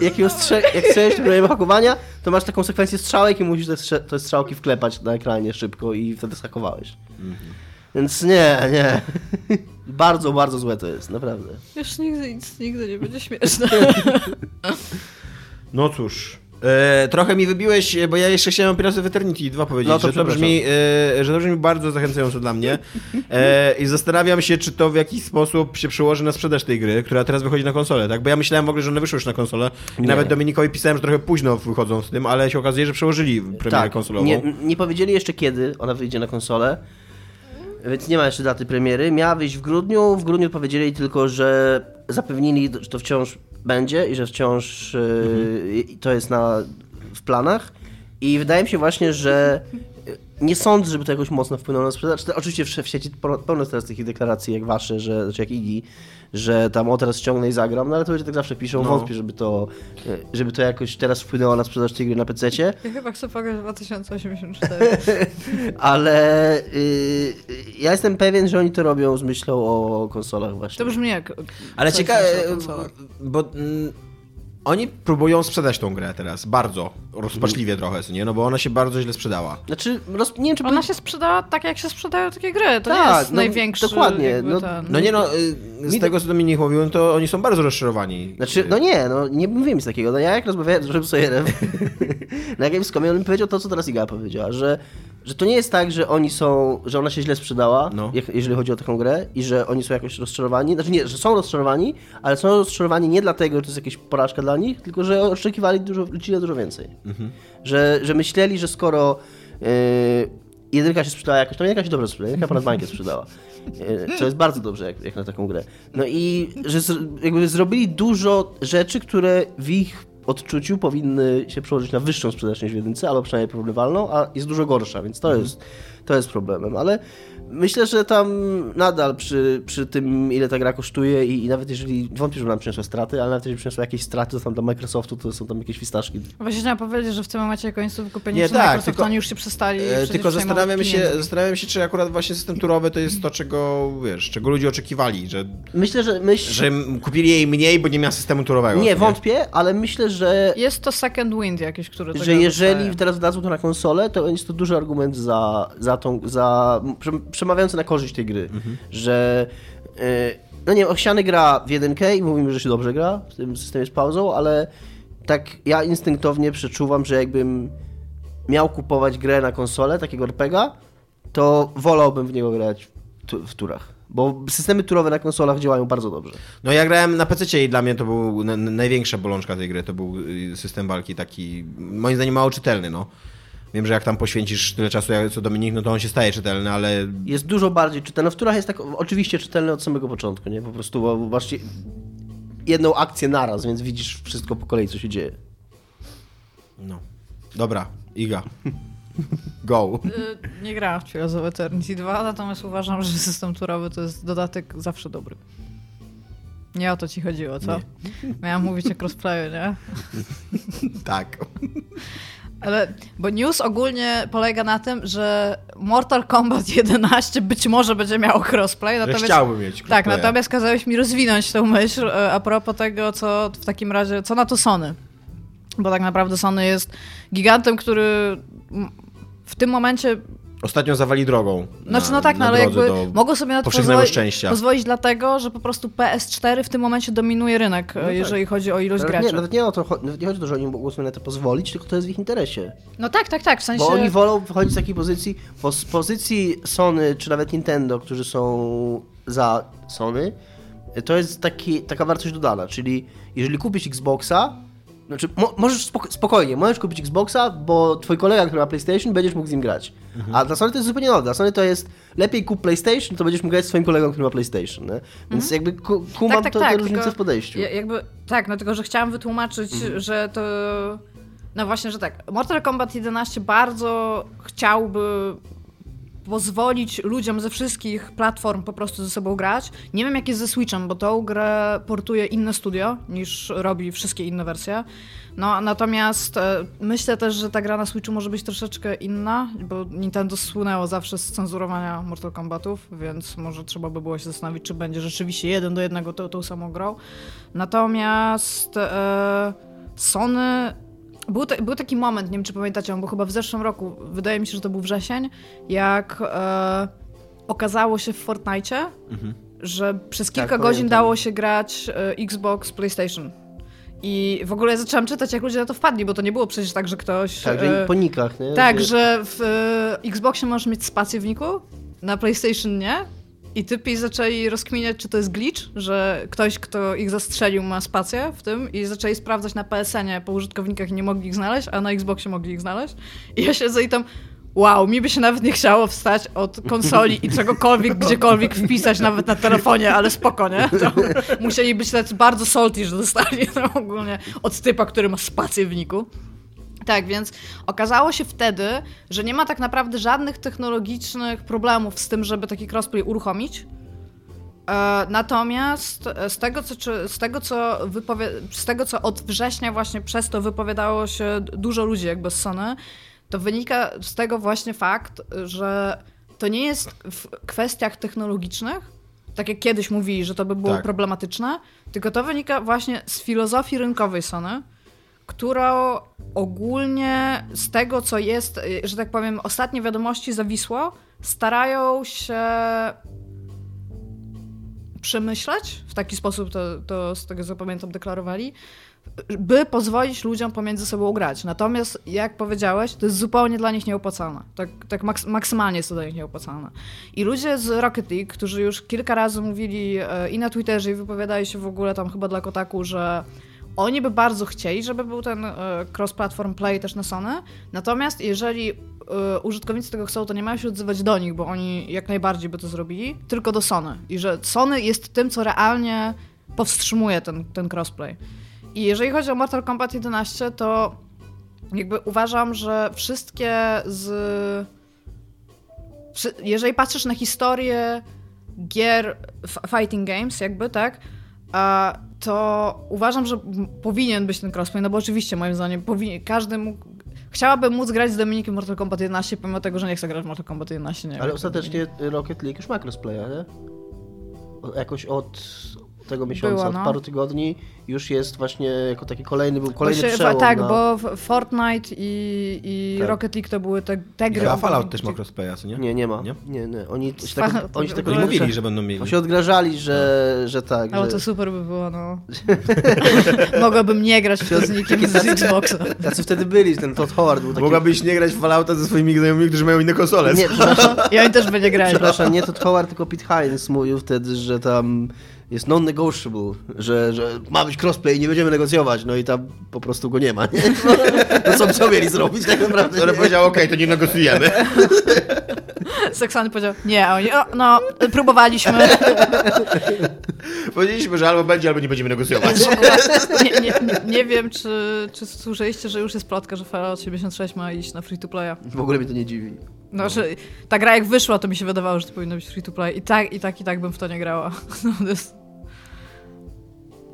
Jak, ją strze, jak strzelisz tym promieniem hakowania, to masz taką sekwencję strzałek i musisz te, strze, te strzałki wklepać na ekranie szybko i wtedy skakowałeś. Więc nie, nie. bardzo, bardzo złe to jest, naprawdę. Już nigdy nic nigdy nie będzie śmieszne. No cóż. E, trochę mi wybiłeś, e, bo ja jeszcze chciałem o Pirates of Eternity 2 powiedzieć, No to że, to brzmi, e, że to brzmi bardzo zachęcająco dla mnie e, i zastanawiam się, czy to w jakiś sposób się przełoży na sprzedaż tej gry, która teraz wychodzi na konsolę, tak? Bo ja myślałem w ogóle, że one wyszły już na konsolę i Nie. nawet Dominikowi pisałem, że trochę późno wychodzą z tym, ale się okazuje, że przełożyli premierę tak, konsolową. nie, nie powiedzieli jeszcze kiedy ona wyjdzie na konsolę, więc nie ma jeszcze daty premiery. Miała wyjść w grudniu, w grudniu powiedzieli tylko, że zapewnili, że to wciąż będzie i że wciąż yy, to jest na, w planach. I wydaje mi się właśnie, że nie sądzę, żeby to jakoś mocno wpłynęło na sprzedaż. To Oczywiście w, sieci pełno teraz takich deklaracji jak wasze, że, znaczy jak Igi, że tam o teraz ściągnę i zagram, no ale to ludzie tak zawsze piszą, No. wątpię, żeby to, yy, żeby to jakoś teraz wpłynęło na sprzedaż tej gry na PC-cie. Ja chyba chcę pograć 2084. [laughs] Ale y, ja jestem pewien, że oni to robią z myślą o konsolach właśnie. To brzmi jak... Ale ciekawe, konsolach. bo mm, oni próbują sprzedać tą grę teraz, bardzo rozpaczliwie trochę, co nie? No bo ona się bardzo źle sprzedała. Znaczy, roz, nie wiem czy... Ona się sprzedała tak, jak się sprzedają takie gry. To nie Tak, jest no, największy dokładnie, no- ten... No nie no, y, z Mi- tego co Dominik mówił, no to oni są bardzo rozczarowani. Znaczy, no nie, no nie mówię nic takiego. No ja jak rozmawiałem z Joszem Sawyerem [laughs] na Gamescomie, on mi powiedział to, co teraz Iga powiedziała, że, że to nie jest tak, że oni są, że ona się źle sprzedała, No. jeżeli chodzi o taką grę i że oni są jakoś rozczarowani. Znaczy nie, że są rozczarowani, ale są rozczarowani nie dlatego, że to jest jakaś porażka dla nich, tylko że oczekiwali dużo, liczyli dużo więcej. Że, że myśleli, że skoro yy, jedynka się sprzedała jakoś, to jedynka się dobrze sprzedała, jedynka ponad bańkę sprzedała. Yy, Co jest bardzo dobrze jak, jak na taką grę. No i że z, jakby zrobili dużo rzeczy, które w ich odczuciu powinny się przełożyć na wyższą sprzedaż niż w jedynce, albo przynajmniej porównywalną, a jest dużo gorsza, więc to, jest, to jest problemem, ale myślę, że tam nadal przy, przy tym, ile ta gra kosztuje i, i nawet jeżeli, wątpię, że nam przyniosła straty, ale nawet jeżeli przyniosła jakieś straty, to tam dla Microsoftu to są tam jakieś fistaszki. Właśnie chciałam powiedzieć, że w tym momencie, są wykupieni Nie, tak, Microsoft, tylko- oni już się przestali E, tylko przejmować zastanawiam się, zastanawiam się, czy akurat właśnie system turowy to jest to, czego, wiesz, czego ludzie oczekiwali, że, Myślę, że myśl... że kupili jej mniej, bo nie miała systemu turowego. Nie, co wątpię, ale myślę, że Jest to second wind jakiś, który że jeżeli dostaje. teraz dadzą to na konsolę, to jest to duży argument za, za tą, za prze- przemawiający na korzyść tej gry, że yy, no nie wiem, Osiany gra w 1K i mówimy, że się dobrze gra w tym systemie z pauzą, ale tak ja instynktownie przeczuwam, że jakbym miał kupować grę na konsolę, takiego RPGa, to wolałbym w niego grać tu- w turach. Bo systemy turowe na konsolach działają bardzo dobrze. No ja grałem na PC i dla mnie to był na, na- największa bolączka tej gry, to był y, system walki taki, moim zdaniem mało czytelny, no. Wiem, że jak tam poświęcisz tyle czasu jak co Dominik, no to on się staje czytelny, ale jest dużo bardziej czytelny. W turach jest tak oczywiście czytelny od samego początku, nie? Po prostu bo masz jedną akcję naraz, więc widzisz wszystko po kolei, co się dzieje. no. Dobra, Iga. Go. [laughs] Y, Nie grałam w Trials of Eternity 2, natomiast uważam, że system turowy to jest dodatek zawsze dobry. Nie o to ci chodziło, co? Miałam mówić o crossplayu, nie? tak. [laughs] Ale, bo news ogólnie polega na tym, że Mortal Kombat 11 być może będzie miało crossplay, natomiast... chciałbym mieć Tak, crossplaya. natomiast kazałeś mi rozwinąć tę myśl e, a propos tego, co w takim razie, co na to Sony. Bo tak naprawdę Sony jest gigantem, który w tym momencie Ostatnio zawali drogą. Znaczy, na, no tak, no, ale jakby mogą sobie na to pozwolić, szczęścia. pozwolić dlatego, że po prostu PS4 w tym momencie dominuje rynek, e, tak. jeżeli chodzi o ilość Nawet graczy. nie, nawet nie o to, nawet nie chodzi o to, że oni mogą sobie na to pozwolić, tylko to jest w ich interesie. No tak, tak, tak, w sensie... Bo oni wolą wychodzić z takiej pozycji, bo z pozycji Sony, czy nawet Nintendo, którzy są za Sony, to jest taki, taka wartość dodana, czyli jeżeli kupisz Xboxa, znaczy mo, możesz spoko- spokojnie, możesz kupić Xboxa, bo twój kolega, który ma PlayStation, będziesz mógł z nim grać. Mhm. A dla Sony to jest zupełnie nowe. Dla Sony to jest lepiej kup PlayStation, to będziesz mógł grać z swoim kolegą, który ma PlayStation. Nie? Więc jakby ku, kumam to, te różnice tylko w podejściu. ja- Jakby, tak, no tylko, że chciałam wytłumaczyć, Mhm. że to... No właśnie, że tak, Mortal Kombat 11 bardzo chciałby pozwolić ludziom ze wszystkich platform po prostu ze sobą grać. Nie wiem jak jest ze Switchem, bo tą grę portuje inne studio niż robi wszystkie inne wersje. No natomiast e, myślę też, że ta gra na Switchu może być troszeczkę inna, bo Nintendo słynęło zawsze z cenzurowania Mortal Kombatów, więc może trzeba by było się zastanowić, czy będzie rzeczywiście jeden do jednego tą, tą samą grą. Natomiast e, Sony był, ta, był taki moment, nie wiem czy pamiętacie, on był chyba w zeszłym roku, wydaje mi się, że to był wrzesień, jak e, okazało się w Fortnite, że przez kilka Tak, godzin pamiętam. dało się grać e, Xbox, PlayStation. I w ogóle ja zaczęłam czytać, jak ludzie na to wpadli, bo to nie było przecież tak, że ktoś... Tak, e, że po nikach, nie? tak, że w e, Xboxie możesz mieć spację w niku, na PlayStation nie. I typi zaczęli rozkminiać, czy to jest glitch, że ktoś, kto ich zastrzelił, ma spację w tym i zaczęli sprawdzać na PSN-ie po użytkownikach i nie mogli ich znaleźć, a na Xboxie mogli ich znaleźć. I ja siedzę i tam, wow, mi by się nawet nie chciało wstać od konsoli i czegokolwiek, [laughs] gdziekolwiek wpisać, nawet na telefonie, ale spoko, nie? To musieli być tacy bardzo salty, że dostali to ogólnie od typa, który ma spację w niku. Tak, więc okazało się wtedy, że nie ma tak naprawdę żadnych technologicznych problemów z tym, żeby taki crossplay uruchomić. E, natomiast e, z tego, co, z, tego, co z tego, co od września właśnie przez to wypowiadało się dużo ludzi jakby z Sony, to wynika z tego właśnie fakt, że to nie jest w kwestiach technologicznych, tak jak kiedyś mówili, że to by było Tak. problematyczne, tylko to wynika właśnie z filozofii rynkowej Sony, którą ogólnie z tego, co jest, y, że tak powiem, ostatnie wiadomości zawisło, starają się przemyśleć, w taki sposób to, to z tego co pamiętam deklarowali, by pozwolić ludziom pomiędzy sobą grać. Natomiast, jak powiedziałeś, to jest zupełnie dla nich nieopłacalne. Tak, tak maks- maksymalnie jest to dla nich nieopłacalne. I ludzie z Rocket League, którzy już kilka razy mówili e, i na Twitterze, i wypowiadali się w ogóle tam chyba dla Kotaku, że oni by bardzo chcieli, żeby był ten e, cross-platform play też na Sony. Natomiast jeżeli e, użytkownicy tego chcą, to nie mają się odzywać do nich, bo oni jak najbardziej by to zrobili, tylko do Sony. I że Sony jest tym, co realnie powstrzymuje ten, ten crossplay. I jeżeli chodzi o Mortal Kombat 11, to jakby uważam, że wszystkie z. Jeżeli patrzysz na historię gier fighting games, jakby, tak, to uważam, że powinien być ten crossplay, no bo oczywiście moim zdaniem powinien, każdy mógł. Chciałabym móc grać z Dominikiem Mortal Kombat 11, pomimo tego, że nie chcę grać w Mortal Kombat 11, nie Ale ostatecznie Rocket League już ma crossplaya, nie? Jakoś od tego miesiąca, Była, od no. paru tygodni już jest właśnie jako taki kolejny, był kolejny Bo się- przełom Tak, na... bo w- Fortnite i, i Tak. Rocket League to były te, te gry. O- Fallout też ma crossplaya, co nie? Nie, nie ma. Nie? Nie, nie. Oni się tak, to oni się tak było- mówili, że będą mieli. Oni się odgrażali, że, że tak. Ale że... to super by było, no. [laughs] Mogłabym nie grać z nikim z Xboxa. Tacy wtedy byli, ten Todd Howard był taki... Mogłabyś nie grać w Fallouta ze swoimi znajomymi, którzy mają inne konsole. Nie, przepraszam, [laughs] I oni też by nie grali. przepraszam, nie Todd Howard, tylko Pete Hines mówił wtedy, że tam jest non-negotiable, że, że ma być crossplay i nie będziemy negocjować, no i tam po prostu go nie ma, nie? [laughs] No co, co mieli zrobić tak naprawdę? Ale powiedział, okej, to nie negocjujemy. [laughs] Seksany powiedział, nie, a oni, o, no, próbowaliśmy. [laughs] Powiedzieliśmy, że albo będzie, albo nie będziemy negocjować. Nie, nie, nie, nie wiem, czy, czy słyszeliście, że już jest plotka, że Fallout 76 ma iść na free to playa. W ogóle mnie to nie dziwi. No, że ta gra jak wyszła, to mi się wydawało, że to powinno być free to play. I tak, i tak, i tak bym w to nie grała. [laughs] No, to jest...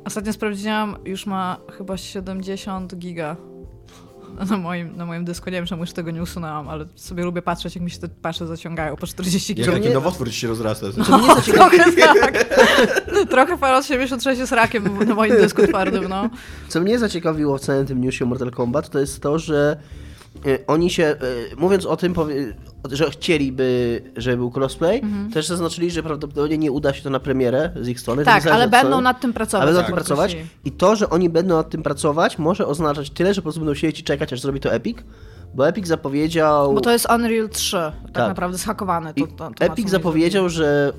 Ostatnio sprawdziłam, już ma chyba 70 giga na moim, na moim dysku. Nie wiem, czemu już tego nie usunęłam, ale sobie lubię patrzeć, jak mi się te pasze zaciągają po 40 Jak giga. taki nie- nowotwór ci się rozrasta. No, [laughs] trochę tak. Trochę Fallout 76 jest rakiem na moim dysku twardym, no. Co mnie zaciekawiło w całym tym newsie Mortal Kombat, to jest to, że oni się, e, mówiąc o tym, że chcieliby, żeby był crossplay, też zaznaczyli, że prawdopodobnie nie uda się to na premierę z ich strony. Tak, zależy ale będą strony. nad tym pracować. Ale będą nad tak tym pracować. I to, że oni będą nad tym pracować, może oznaczać tyle, że po prostu będą siedzieć i czekać, aż zrobi to Epic, bo Epic zapowiedział... Bo to jest Unreal 3, tak, Tak. naprawdę zhakowany. To, to, to Epic zapowiedział, że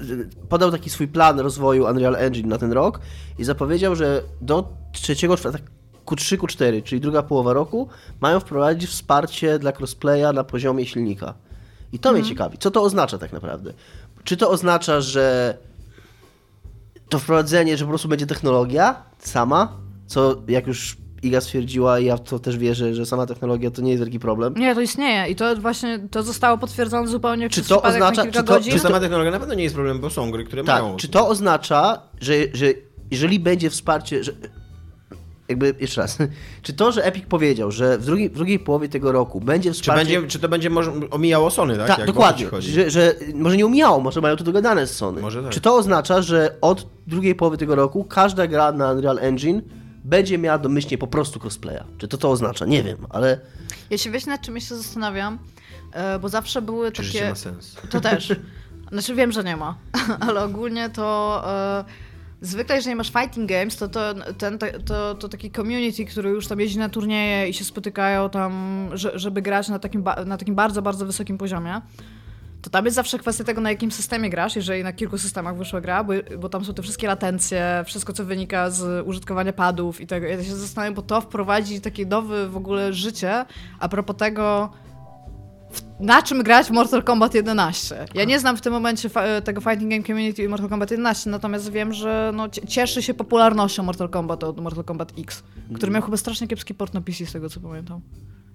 że podał taki swój plan rozwoju Unreal Engine na ten rok i zapowiedział, że do trzeciego, czwartego, Q3, Q4, czyli druga połowa roku, mają wprowadzić wsparcie dla crossplaya na poziomie silnika. I to Mhm. mnie ciekawi. Co to oznacza tak naprawdę? Czy to oznacza, że to wprowadzenie, że po prostu będzie technologia sama, co jak już Iga stwierdziła i ja to też wierzę, że sama technologia to nie jest wielki problem. Nie, to istnieje i to właśnie to zostało potwierdzone zupełnie Czy przez to oznacza- czy to- godzin. Czy sama technologia na pewno nie jest problem, bo są gry, które Tak, mają. czy to oznacza, że, że jeżeli będzie wsparcie, że jakby jeszcze raz, [laughs] czy to, że Epic powiedział, że w drugiej, w drugiej połowie tego roku będzie Czy, wsparcie... będzie, czy to będzie może omijało Sony, tak? tak, dokładnie, że, że może nie umiało, może mają to dogadane z Sony. Może tak. Czy to oznacza, że od drugiej połowy tego roku każda gra na Unreal Engine będzie miała domyślnie po prostu crossplaya? Czy to to oznacza? Nie wiem, ale Ja się wiesz, nad czym się zastanawiam, e, bo zawsze były Czy takie... życie ma sens? To też. Znaczy wiem, że nie ma, [laughs] ale ogólnie to e, zwykle jeżeli masz fighting games, to to, ten, to, to, taki community, który już tam jeździ na turnieje i się spotykają tam, że, żeby grać na takim, na takim bardzo, bardzo wysokim poziomie, to tam jest zawsze kwestia tego, na jakim systemie grasz, jeżeli na kilku systemach wyszła gra, bo, bo tam są te wszystkie latencje, wszystko, co wynika z użytkowania padów i tego. Ja się zastanawiam, bo to wprowadzi takie nowe w ogóle życie a propos tego, na czym grać w Mortal Kombat 11. Ja nie znam w tym momencie fa- tego Fighting Game Community i Mortal Kombat 11, natomiast wiem, że no, cie- cieszy się popularnością Mortal Kombat od Mortal Kombat X, który miał chyba strasznie kiepski port na PC, z tego co pamiętam.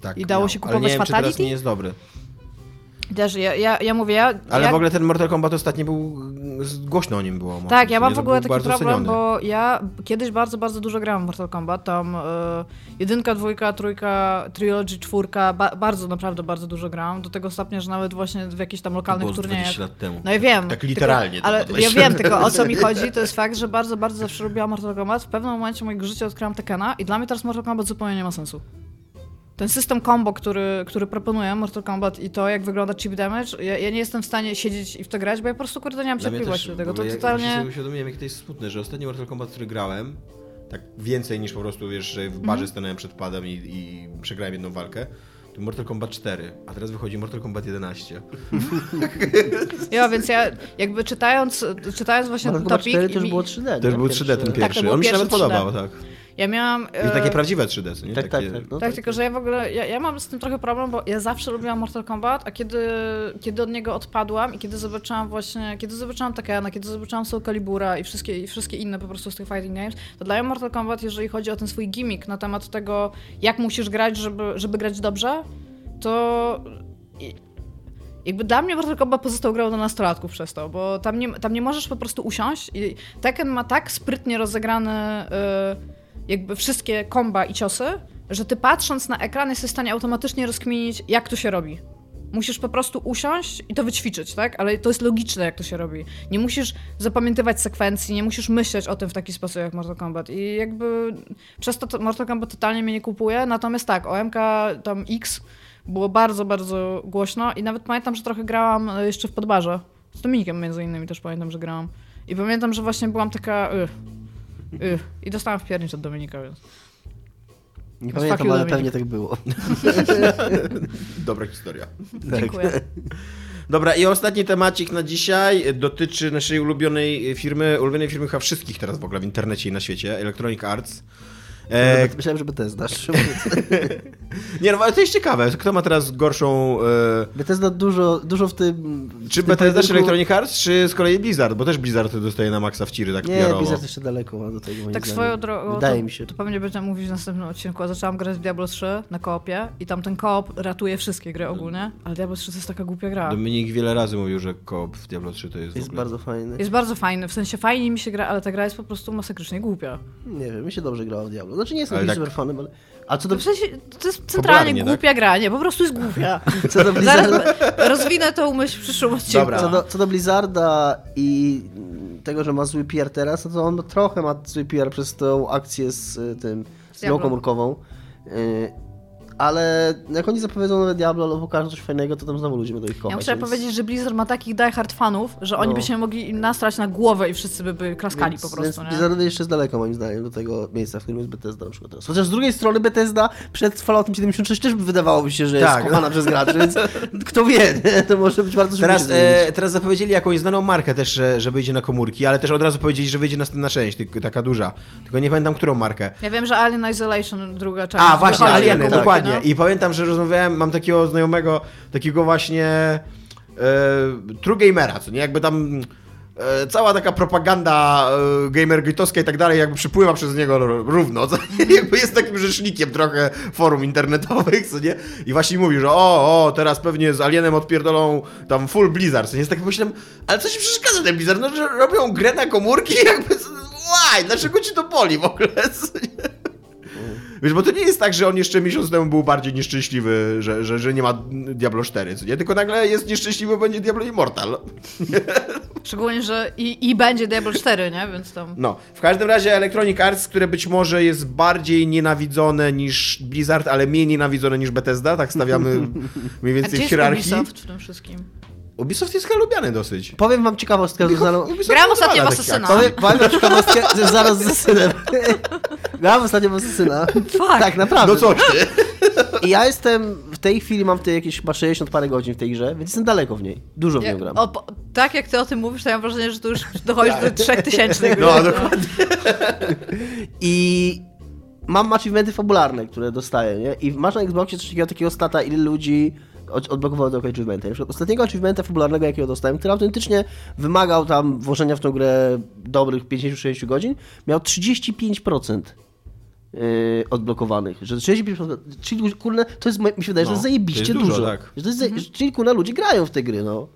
Tak, I dało miał. się Ale kupować nie wiem, czy teraz Fatality? nie jest dobry. Też ja, ja, ja mówię, ja... Ale ja... w ogóle ten Mortal Kombat ostatni był, głośno o nim było. mocno, Tak, ja mam w ogóle taki problem, ceniony. bo ja kiedyś bardzo, bardzo dużo grałam w Mortal Kombat. Tam y, jedynka, dwójka, trójka, trilogy, czwórka, ba bardzo, naprawdę bardzo dużo grałam. Do tego stopnia, że nawet właśnie w jakichś tam lokalnych turniejach. 20 lat temu. No ja wiem. Tak literalnie Tylko, ale ja 20 wiem, tylko o co mi chodzi, to jest fakt, że bardzo, bardzo zawsze lubiłam Mortal Kombat. W pewnym momencie mojego życia odkryłam Tekena i dla mnie teraz Mortal Kombat zupełnie nie ma sensu. Ten system combo, który, który proponuje Mortal Kombat i to, jak wygląda chip damage, ja, ja nie jestem w stanie siedzieć i w to grać, bo ja po prostu kurde nie mam cierpliwości do tego. To ja, Ja totalnie... sobie uświadomiłem, jakie to jest smutne, że ostatni Mortal Kombat, który grałem, tak więcej niż po prostu, wiesz, że w barze Mhm. stanąłem przed padem i, i przegrałem jedną walkę, to Mortal Kombat 4, a teraz wychodzi Mortal Kombat 11. [laughs] Ja, więc ja jakby czytając, czytając właśnie Mortal ten Kombat topik... 4 to już mi- było 3D. To już nie? był 3D ten Tak, to pierwszy. był On mi się pierwszy nawet podobał, 3D. tak. Ja miałam... I takie prawdziwe 3D, co nie? Tak, takie... tak, tak. No, tak, tylko że ja w ogóle, ja, ja mam z tym trochę problem, bo ja zawsze lubiłam Mortal Kombat, a kiedy, kiedy od niego odpadłam i kiedy zobaczyłam właśnie, kiedy zobaczyłam Takena, kiedy zobaczyłam Soul Calibura i wszystkie, i wszystkie inne po prostu z tych fighting games, to dla mnie Mortal Kombat, jeżeli chodzi o ten swój gimmick na temat tego, jak musisz grać, żeby, żeby grać dobrze, to i- jakby dla mnie Mortal Kombat pozostał grał do nastolatków przez to, bo tam nie, tam nie możesz po prostu usiąść i Tekken ma tak sprytnie rozegrane y, jakby wszystkie komba i ciosy, że ty patrząc na ekran jesteś w stanie automatycznie rozkminić, jak to się robi. Musisz po prostu usiąść i to wyćwiczyć, tak? Ale to jest logiczne, jak to się robi. Nie musisz zapamiętywać sekwencji, nie musisz myśleć o tym w taki sposób jak Mortal Kombat. I jakby przez to to Mortal Kombat totalnie mnie nie kupuje. Natomiast tak, OMK tam X było bardzo, bardzo głośno i nawet pamiętam, że trochę grałam e, jeszcze w podbarze. Z Dominikiem między innymi też pamiętam, że grałam. I pamiętam, że właśnie byłam taka... Y, y, I dostałam w piernicz od Dominika, więc... Nie Fuck pamiętam, ale Dominik. pewnie tak było. [laughs] Dobra historia. Dziękuję. [laughs] Dobra, i ostatni temacik na dzisiaj dotyczy naszej ulubionej firmy, ulubionej firmy chyba wszystkich teraz w ogóle w internecie i na świecie, Electronic Arts. E, Myślałem, że Bethesda. [laughs] nie, no ale to jest ciekawe, kto ma teraz gorszą... E, Bethesda dużo, dużo w tym... czy w tym Bethesda, czy pojedynku- Electronic Arts, czy z kolei Blizzard, bo też Blizzard dostaje na maksa w ciry, tak Nie, PR-owo. Blizzard jeszcze daleko ma do tego. Tak zdaniem. swoją drogą, Wydaje to, mi się. to pewnie będziemy mówić w następnym odcinku, a zaczęłam grać w Diablo 3 na koopie i tam ten koop ratuje wszystkie gry ogólnie, ale Diablo 3 to jest taka głupia gra. Dominik wiele razy mówił, że koop w Diablo 3 to jest, Jest w ogóle... bardzo fajny. Jest bardzo fajny, w sensie fajnie mi się gra, ale ta gra jest po prostu masakrycznie głupia. Nie wiem, mi się dobrze grało w Diablo. Znaczy nie jestem jakimś tak- ale... A co do, To, w sensie, to jest centralnie tak? głupia gra, nie, po prostu jest głupia. [laughs] co do Blizzarda... Rozwinę tą myśl w przyszłym odcinku. Dobra. Co do, co do Blizzarda i tego, że ma zły PR teraz, no to on trochę ma zły PR przez tą akcję z y, tym, z Diablo. komórkową. Ale jak oni zapowiedzą nowe Diablo albo pokażą coś fajnego, to tam znowu ludzie będą ich kochać. Ja muszę więc- powiedzieć, że Blizzard ma takich diehard fanów, że oni No. by się mogli nastrać na głowę i wszyscy by, by klaskali Więc, po prostu, więc nie? Blizzard jeszcze jest daleko moim zdaniem do tego miejsca, w którym jest Bethesda na przykład teraz. Chociaż z drugiej strony Bethesda przed Falloutem 76 też wydawałoby się, że Tak. jest kochana przez graczy, więc [laughs] kto wie, nie? to może być bardzo szybko Teraz, e, teraz zapowiedzieli jakąś znaną markę też, że, że wyjdzie na komórki, ale też od razu powiedzieli, że wyjdzie następna część, tylko taka duża. Tylko nie pamiętam, którą markę. Ja wiem, że Alien Isolation druga część. A, właśnie, Alieny, na komórki, dokładnie. no. I pamiętam, że rozmawiałem, mam takiego znajomego, takiego właśnie e, true gamera, co nie? Jakby tam e, cała taka propaganda e, gamergate'owska i tak dalej jakby przypływa przez niego równo, co? [laughs] Jakby jest takim rzecznikiem trochę forum internetowych, co nie? I właśnie mówi, że o, o, teraz pewnie z Alienem odpierdolą tam full Blizzard, co nie? Jest tak myślałem, ale co ci przeszkadza ten Blizzard? No, że robią grę na komórki [laughs] jakby... Why? Dlaczego ci to boli w ogóle? Co nie? Wiesz, bo to nie jest tak, że on jeszcze miesiąc temu był bardziej nieszczęśliwy, że, że, że nie ma Diablo 4, co nie? Tylko nagle jest nieszczęśliwy, bo będzie Diablo Immortal. Szczególnie, że i, i będzie Diablo 4, nie? Więc tam... No, w każdym razie Electronic Arts, które być może jest bardziej nienawidzone niż Blizzard, ale mniej nienawidzone niż Bethesda, tak stawiamy [laughs] mniej A więcej gdzie w jest hierarchii. Ubisoft w tym wszystkim? Ubisoft jest chyba lubiany dosyć. Powiem wam ciekawostkę związaną... Ubisoft Grałem ostatnio w Assassina. akcji. Powiem, powiem wam ciekawostkę zaraz ze synem. [laughs] Grałem ostatnio w Asesyna. Fuck. Tak, naprawdę. No coś ty. I ja jestem, w tej chwili mam w tej jakieś chyba 60 parę godzin w tej grze, więc jestem daleko w niej. Dużo w nią gram. o, po, tak jak ty o tym mówisz, to ja mam wrażenie, że tu już dochodzisz do 3000 No, dokładnie. I mam achievementy fabularne, które dostaję, nie? I masz na Xboxie coś takiego, takiego stata, ile ludzi od- odblokowało tego achievementa. Na przykład ostatniego achievementa fabularnego, jakiego dostałem, który autentycznie wymagał tam włożenia w tą grę dobrych 50-60 godzin, miał 35% yy, odblokowanych. Że 65%, czyli kurde, to jest, mi się wydaje, że No, jest zajebiście to jest dużo, dużo. tak. Że to jest, za- Czyli kurde, ludzie grają w te gry, no.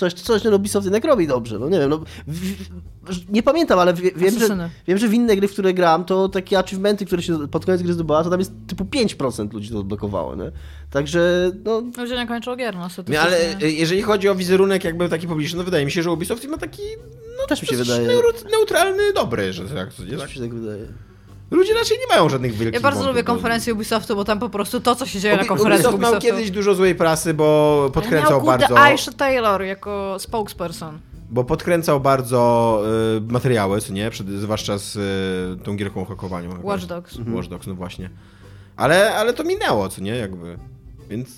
Coś, coś ten Ubisoft jednak robi dobrze, no nie wiem, no, w, w, nie pamiętam, ale wie, wiem, że, wiem, że w inne gry, w które gram, to takie achievementy, które się pod koniec gry zdobyła, to tam jest typu 5% ludzi to odblokowało, nie? Także, no, Ludzie nie kończą gier, no Nie, ale statystycznie. e, jeżeli chodzi o wizerunek jakby taki publiczny, no wydaje mi się, że Ubisoft ma taki no, Też mi się wydaje. neutralny, dobry, że tak, nie, coś tak. mi się tak wydaje. Ludzie raczej nie mają żadnych wielkich Ja bardzo lubię konferencję Ubisoftu, bo tam po prostu to, co się dzieje na Ubi- konferencji Ubisoft miał Ubisoftu. kiedyś dużo złej prasy, bo podkręcał miał, bardzo... Aisha Taylor jako spokesperson. Bo podkręcał bardzo y, materiały, co nie? Przed, zwłaszcza z y, tą gierką o hakowaniu. Watch Dogs. Watch Dogs, no właśnie. Ale, ale to minęło, co nie? Jakby. Więc...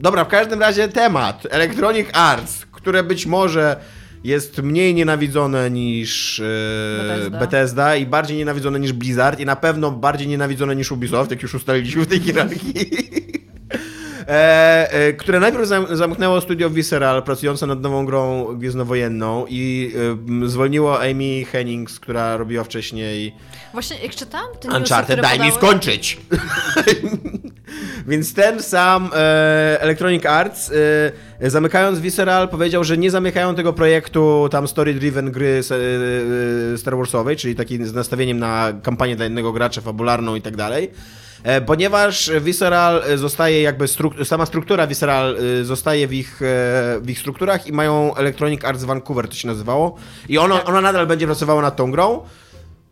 Dobra, w każdym razie temat. Electronic Arts, które być może jest mniej nienawidzone niż e, Bethesda. Bethesda. i bardziej nienawidzone niż Blizzard i na pewno bardziej nienawidzone niż Ubisoft, jak już ustaliliśmy w tej hierarchii. [laughs] E, e, które najpierw zam zamknęło studio Visceral pracujące nad nową grą gwiezdnowojenną i e, zwolniło Amy Hennings, która robiła wcześniej Właśnie jak czytałam Uncharted, daj mi podały- skończyć! [laughs] Więc ten sam e, Electronic Arts, e, zamykając Visceral, powiedział, że nie zamykają tego projektu tam story-driven gry s- e, Star Warsowej, czyli taki z nastawieniem na kampanię dla jednego gracza, fabularną i tak dalej. E, Ponieważ Visceral e, zostaje jakby, struk- sama struktura Visceral e, zostaje w ich, e, w ich strukturach i mają Electronic Arts Vancouver, to się nazywało. I ono, ona nadal będzie pracowała nad tą grą.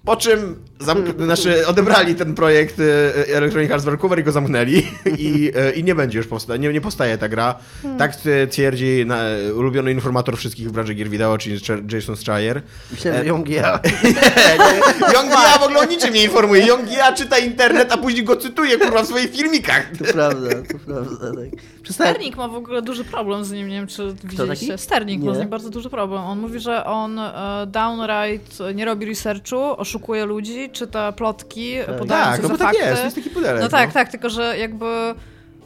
Po czym zamk- znaczy odebrali ten projekt e, Electronic Arts Vancouver i go zamknęli [laughs] i, e, i nie będzie już powsta- nie, nie powstaje ta gra. Tak e, twierdzi na, ulubiony informator wszystkich w branży gier wideo, czyli Jason Schreier. Myślałem, ja. Yongia [laughs] w ogóle o niczym nie informuje. Yongia czyta internet, a później go cytuje kurwa w swoich filmikach. To prawda, to prawda. Tak. Przestałem... Sterling ma w ogóle duży problem z nim, nie wiem czy widzieliście. taki? Sterling ma Nie. z nim bardzo duży problem. On mówi, że on e, downright nie robi researchu, oszukuje ludzi, czyta plotki, podając Tak, no bo tak fakty. jest, to jest taki pudelek. No tak, tak, tylko że jakby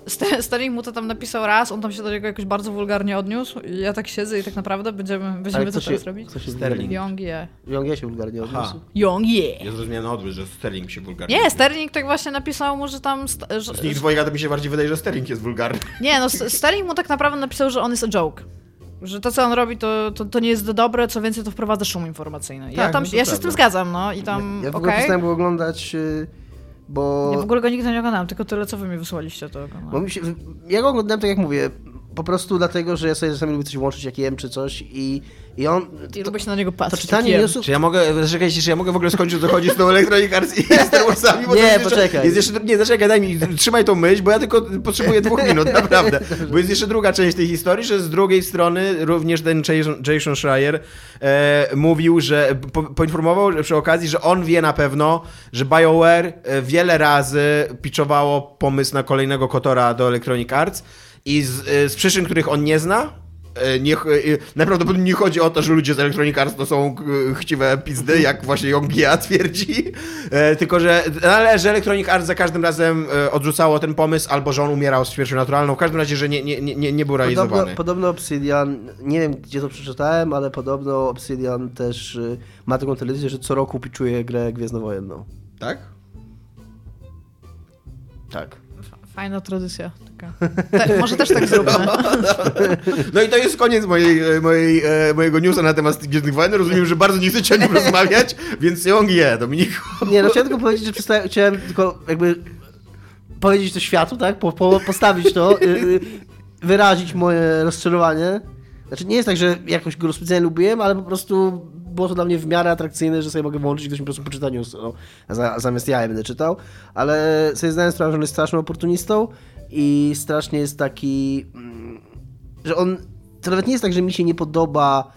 St- Sterling mu to tam napisał raz, on tam się do niego jakoś bardzo wulgarnie odniósł i ja tak siedzę i tak naprawdę będziemy, będziemy co co się, teraz robić? co się Sterling. Young yeah. Ją ja się wulgarnie odniósł. Young yeah. Ja zrozumiałem na odwrót, że Sterling się wulgarnie. Nie, Sterling tak właśnie napisał mu, że tam... Że, Z nich dwojga to mi się bardziej wydaje, że Sterling jest wulgarny. Nie, no Sterling mu tak naprawdę napisał, że on jest a joke. Że to, co on robi, to, to, to nie jest dobre, co więcej, to wprowadza szum informacyjny. Ja, Tak, tam, no ja się z tym zgadzam, no i tam, Ja w ogóle okej. przestałem go oglądać, y, bo... Ja w ogóle go nigdy nie oglądałem, tylko tyle, co wy mi wysłaliście, to Bo mi się, ja go oglądałem, tak jak mówię, po prostu dlatego, że ja sobie czasami lubię coś włączyć, jak jem czy coś i, i on... I lubię się na niego patrzeć. to czytanie newsów... Czy ja mogę, zaczekajcie, czy ja mogę w ogóle skończyć, chodzi z tą [laughs] Electronic Arts i Star Warsami? Bo Nie, to jest jeszcze, poczekaj. Jest jeszcze, nie, zaczekaj, daj mi, trzymaj tą myśl, bo ja tylko potrzebuję dwóch [laughs] minut, naprawdę. Bo jest jeszcze druga część tej historii, że z drugiej strony również ten Jason, Jason Schreier e, mówił, że po, poinformował że przy okazji, że on wie na pewno, że BioWare e, wiele razy pitchowało pomysł na kolejnego Kotora do Electronic Arts i z, e, z przyczyn, których on nie zna, E, Nie, e, najprawdopodobniej nie chodzi o to, że ludzie z Electronic Arts to są chciwe pizdy, jak właśnie Yongia [laughs] twierdzi, tylko że, ale, że Electronic Arts za każdym razem odrzucało ten pomysł, albo że on umierał z śmiercią naturalną, w każdym razie, że nie, nie, nie, nie był Podobno, realizowany. podobno Obsidian, nie wiem gdzie to przeczytałem, ale podobno Obsidian też y, ma taką telewizję, że co roku piczuje grę Gwiezdnowojenną. Tak? Tak. Fajna tradycja. Te, może też tak zróbmy. [laughs] No i to jest koniec mojej, e, mojej, e, mojego newsa na temat Gwiezdnych Wojen. Rozumiem, że bardzo nie chcecie o nim [laughs] rozmawiać, więc Yongie, Dominiku. Nie, no chciałem tylko powiedzieć, że chciałem tylko jakby powiedzieć to światu, tak? Po, po, postawić to, y, y, wyrazić moje rozczarowanie. Znaczy nie jest tak, że jakoś go specjalnie lubiłem, ale po prostu było to dla mnie w miarę atrakcyjne, że sobie mogę włączyć i ktoś mi po prostu poczyta news, no, zamiast ja je będę czytał. Ale sobie zdałem sprawę, że on jest strasznym oportunistą i strasznie jest taki, mm, że on, to nawet nie jest tak, że mi się nie podoba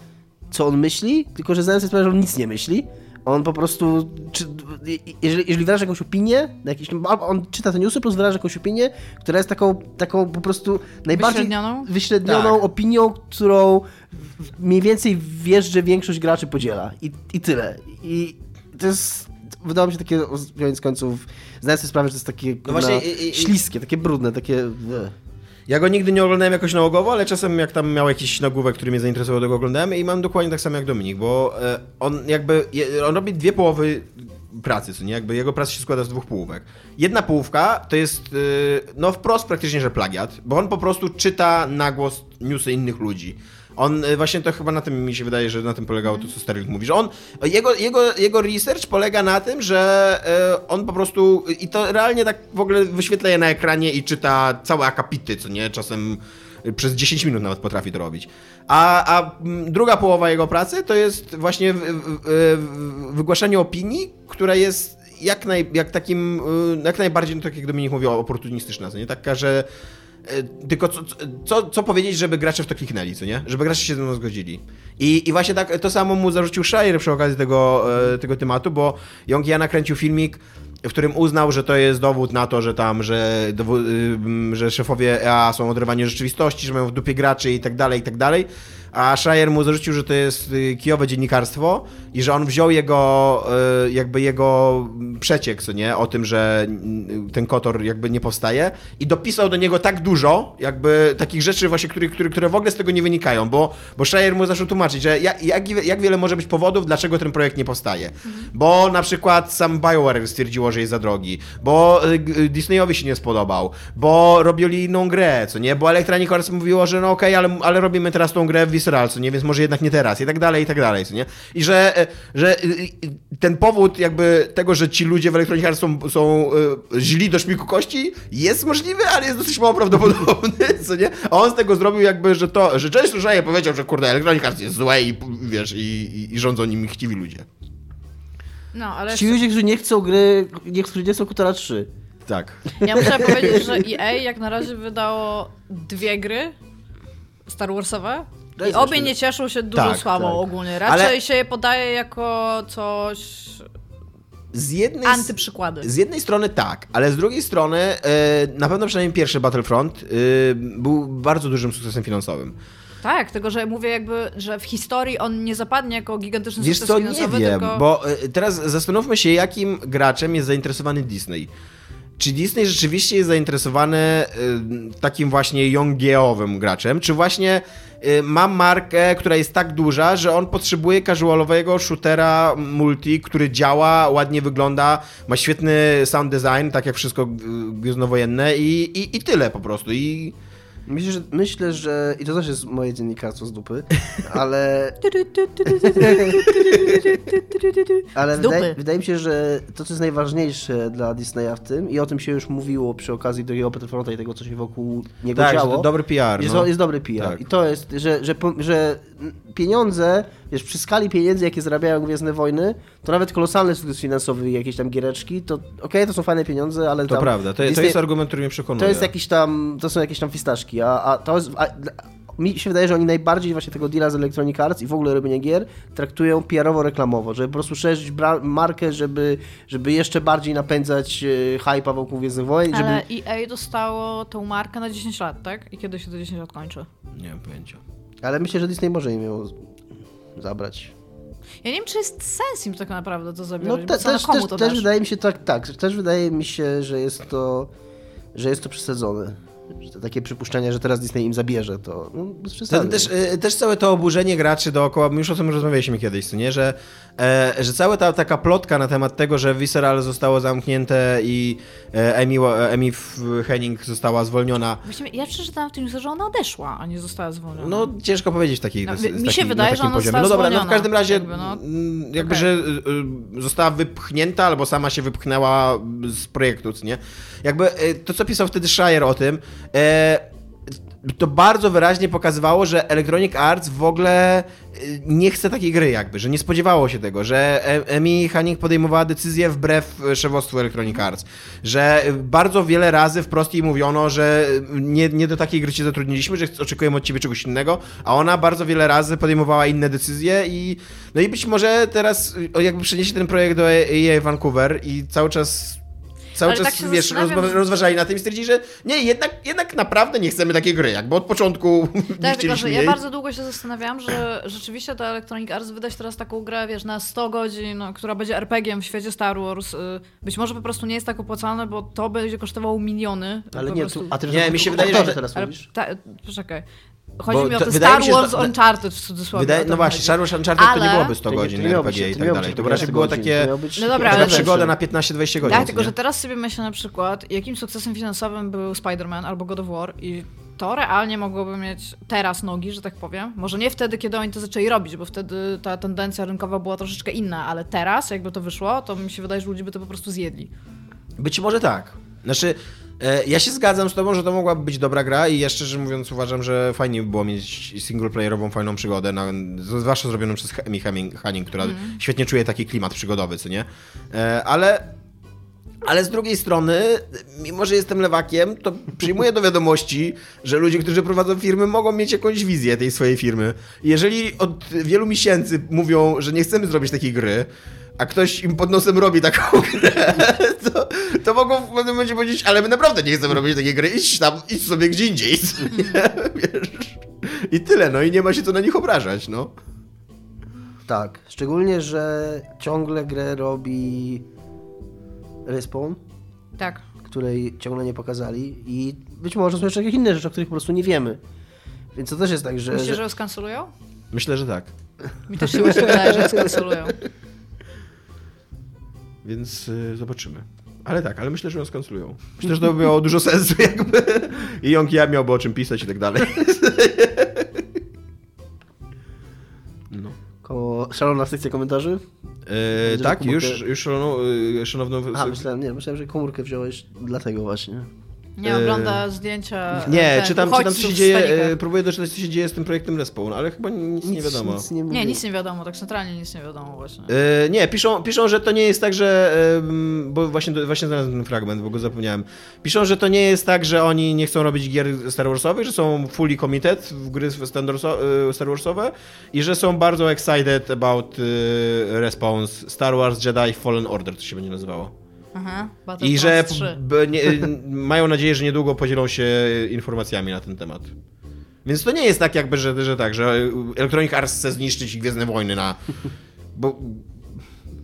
co on myśli, tylko że zdałem sobie sprawę, że on nic nie myśli. On po prostu, czy, jeżeli, jeżeli wyraża jakąś opinię, na jakiś, albo on czyta te newsy plus wyraża jakąś opinię, która jest taką, taką po prostu najbardziej Wyśrednioną? wyśrednioną Tak. opinią, którą mniej więcej wiesz, że większość graczy podziela. I, i tyle. I to jest, wydało mi się takie, koniec końców, zdaję sobie sprawę, że to jest takie No właśnie, kurna, i- i- śliskie, takie brudne, takie... Ja go nigdy nie oglądałem jakoś nałogowo, ale czasem jak tam miał jakiś nagłówek, który mnie zainteresował, to go oglądałem i mam dokładnie tak samo jak Dominik, bo e, on jakby, on robi dwie połowy pracy, co nie? Jakby jego praca się składa z dwóch połówek. Jedna połówka to jest, e, no wprost praktycznie, że plagiat, bo on po prostu czyta na głos newsy innych ludzi. On e, właśnie to chyba na tym mi się wydaje, że na tym polegało to, co Sterling mówi, że on, jego, jego, jego research polega na tym, że e, on po prostu, i to realnie tak w ogóle wyświetla je na ekranie i czyta całe akapity, co nie, czasem przez 10 minut nawet potrafi to robić. A, a mm, druga połowa jego pracy to jest właśnie w, w, w, wygłaszanie opinii, która jest jak, naj, jak takim, y, jak najbardziej, no tak jak Dominik mówił, oportunistyczna, nie? Taka, że y, tylko co, co, co powiedzieć, żeby gracze w to kliknęli, co nie? Żeby gracze się ze mną zgodzili. I, i właśnie tak to samo mu zarzucił Shire przy okazji tego, e, tego tematu, bo Yongia nakręcił filmik, w którym uznał, że to jest dowód na to, że tam, że, ym, że szefowie EA są oderwani od rzeczywistości, że mają w dupie graczy i tak dalej, i tak dalej. A Shire mu zarzucił, że to jest y, kijowe dziennikarstwo i że on wziął jego, y, jakby jego przeciek, co nie, o tym, że mm, ten Kotor jakby nie powstaje i dopisał do niego tak dużo, jakby takich rzeczy właśnie, które, które, które w ogóle z tego nie wynikają, bo, bo Shire mu zaczął tłumaczyć, że jak, jak, jak wiele może być powodów, dlaczego ten projekt nie powstaje. Bo na przykład sam BioWare stwierdziło, że jest za drogi, bo y, Disneyowi się nie spodobał, bo robili inną grę, co nie, bo Electronic Arts mówiło, że no okej, ale, ale robimy teraz tą grę w Visceral, co nie, więc może jednak nie teraz i tak dalej, i tak dalej, co nie. I że, e, że y, ten powód jakby tego, że ci ludzie w Electronic Arts są, są y, źli do szpiku kości, jest możliwy, ale jest dosyć mało prawdopodobny, [laughs] co nie. A on z tego zrobił jakby, że to, że Jason Schreier powiedział, że kurde, Electronic Arts jest złe i wiesz, i, i, i rządzą nim chciwi ludzie. No, ale Ci ludzie, którzy nie chcą gry, nie, którzy nie chcą Kotara 3. Tak. ja muszę [laughs] powiedzieć, że EA jak na razie wydało dwie gry Star Warsowe i obie nie cieszą się dużą Tak, sławą tak. ogólnie. Raczej Ale- się je podaje jako coś Z jednej, antyprzykłady. z jednej strony tak, ale z drugiej strony e, na pewno przynajmniej pierwszy Battlefront e, był bardzo dużym sukcesem finansowym. Tak, tylko że mówię jakby, że w historii on nie zapadnie jako gigantyczny Wiesz sukces co, nie finansowy, wiem, tylko... bo e, teraz zastanówmy się, jakim graczem jest zainteresowany Disney. Czy Disney rzeczywiście jest zainteresowany takim właśnie Yongieowym graczem, czy właśnie e, ma markę, która jest tak duża, że on potrzebuje casualowego shootera multi, który działa, ładnie wygląda, ma świetny sound design, tak jak wszystko gwiezdnowojenne i, i, i tyle po prostu. I Myślę że, myślę, że. I to też jest moje dziennikarstwo z dupy, [laughs] ale. [laughs] Ale Z dupy. wydaje, wydaje mi się, że to, co jest najważniejsze dla Disneya w tym, i o tym się już mówiło przy okazji drugiego Battlefronta i tego, co się wokół niego tak, działo. to dobry PR. Jest, No. jest dobry PR. Tak. I to jest, że, że, że pieniądze, wiesz, przy skali pieniędzy, jakie zarabiają Gwiezdne Wojny, to nawet kolosalny sukces finansowy i jakieś tam giereczki, to okej, to są fajne pieniądze, ale To tam prawda, to, to Disney- jest argument, który mnie przekonuje. to jest jakiś tam, to są jakieś tam fistaszki, a, a to jest, a, mi się wydaje, że oni najbardziej właśnie tego deala z Electronic Arts i w ogóle robienie gier traktują PR-owo-reklamowo, żeby po prostu szerzyć markę, żeby, żeby jeszcze bardziej napędzać e, hype'a wokół Gwiezdnych Wojen, żeby... Ale EA dostało tą markę na 10 lat, tak? I kiedy się to 10 lat kończy? Nie mam pojęcia. Ale myślę, że Disney może im ją zabrać. Ja nie wiem, czy jest sens im tak naprawdę to No zabierać, te, bo co, też, też, też wydaje mi się tak, tak, też wydaje mi się, że jest to, że jest to przesadzone. Takie przypuszczenie, że teraz Disney im zabierze, to no, bez przesady. Też, y, też całe to oburzenie graczy dookoła, my już o tym rozmawialiśmy kiedyś, nie? Że, e, że cała ta taka plotka na temat tego, że Visceral zostało zamknięte i e, Amy F- Henning została zwolniona. Właściwie ja przeczytałam w tym newsie, że ona odeszła, a nie została zwolniona. No ciężko powiedzieć w takiej No, mi się takim, wydaje, że ona poziomie. została No dobra, no w każdym razie jakby, no. jakby, Okej. że y, została wypchnięta albo sama się wypchnęła z projektu, nie? Jakby y, to, co pisał wtedy Shire o tym, e, to bardzo wyraźnie pokazywało, że Electronic Arts w ogóle y, nie chce takiej gry jakby, że nie spodziewało się tego, że E- Emi Hanning podejmowała decyzję wbrew szefostwu Electronic Arts, że bardzo wiele razy wprost jej mówiono, że nie, nie do takiej gry cię zatrudniliśmy, że oczekujemy od ciebie czegoś innego, a ona bardzo wiele razy podejmowała inne decyzje i no i być może teraz jakby przeniesie ten projekt do EA Vancouver i cały czas Cały Ale czas, tak się wiesz, rozważali na tym i stwierdzili, że nie, jednak, jednak naprawdę nie chcemy takiej gry, jakby od początku [laughs] nie Tak, tylko chcieliśmy że ja bardzo długo się zastanawiałam, że [clears throat] rzeczywiście to Electronic Arts wydać teraz taką grę, wiesz, na 100 godzin, no, która będzie RPG-iem w świecie Star Wars, y, być może po prostu nie jest tak opłacalne, bo to będzie kosztowało miliony. Ale nie, prostu. tu, a ty Nie, mi się wydaje, że- teraz mówisz? ta, poczekaj. Chodzi Bo mi o to- Star mi się, że Wars to- Uncharted w cudzysłowie. Wydaje, no właśnie. Star Wars Uncharted to nie Ale- byłoby 100 To nie- godzin to nie miało być- RPG i to tak dalej. To raczej 15 było takie No dobra, taka ale- przygoda na 15-20 godzin. Tak, tylko że teraz sobie myślę na przykład, jakim sukcesem finansowym był Spider-Man albo God of War i to realnie mogłoby mieć teraz nogi, że tak powiem. Może nie wtedy, kiedy oni to zaczęli robić, bo wtedy ta tendencja rynkowa była troszeczkę inna, ale teraz, jakby to wyszło, to mi się wydaje, że ludzie by to po prostu zjedli. Być może tak. Znaczy, ja się zgadzam z tobą, że to mogłaby być dobra gra i ja szczerze mówiąc uważam, że fajnie by było mieć singleplayerową, fajną przygodę, na, zwłaszcza zrobioną przez Amy Hanning, która świetnie czuje taki klimat przygodowy, co nie? E, ale... Ale z drugiej strony, mimo że jestem lewakiem, to przyjmuję do wiadomości, że ludzie, którzy prowadzą firmy, mogą mieć jakąś wizję tej swojej firmy. Jeżeli od wielu miesięcy mówią, że nie chcemy zrobić takiej gry, a ktoś im pod nosem robi taką [laughs] grę, to, to mogą w pewnym momencie powiedzieć, ale my naprawdę nie chcemy robić takiej gry, idź tam, idź sobie gdzie indziej. co [laughs] nie? Wiesz? I tyle, no i nie ma się co na nich obrażać, no. Tak, szczególnie, że ciągle grę robi Respawn, Tak. której ciągle nie pokazali i być może są jeszcze jakieś inne rzeczy, o których po prostu nie wiemy. Więc to też jest tak, że... Myślisz, że... że ją skancelują? Myślę, że tak. Mi też się właśnie wydaje, że ją skancelują. Więc y, zobaczymy. Ale tak, ale myślę, że ją skanculują. Myślę, że to by [laughs] miało dużo sensu jakby. I Jąki ja miałby o czym pisać i tak dalej. [laughs] No. Koło... Szalona sekcja komentarzy? E, że tak, komórkę- już, już szanowną, y, szanowną... A, myślałem, nie, myślałem, że komórkę wziąłeś dlatego właśnie. Nie ogląda zdjęcia. Nie, ten, czytam, czytam co się dzieje, Stanika. e, próbuję doczytać, co się dzieje z tym projektem Respawn, ale chyba nic, nie wiadomo. Nic nie, Nie, nic nie wiadomo, tak centralnie nic nie wiadomo właśnie. E, nie, piszą, piszą, że to nie jest tak, że. bo właśnie, właśnie znalazłem ten fragment, bo go zapomniałem. Piszą, że to nie jest tak, że oni nie chcą robić gier Star Warsowych, że są fully committed w gry Star Warso- Star Warsowe i że są bardzo excited about e, Respawn's Star Wars Jedi Fallen Order, to się będzie nazywało. Aha, I że 3. b, nie, [laughs] mają nadzieję, że niedługo podzielą się informacjami na ten temat. Więc to nie jest tak jakby, że, że tak, że Electronic Arts chce zniszczyć Gwiezdne Wojny na... Bo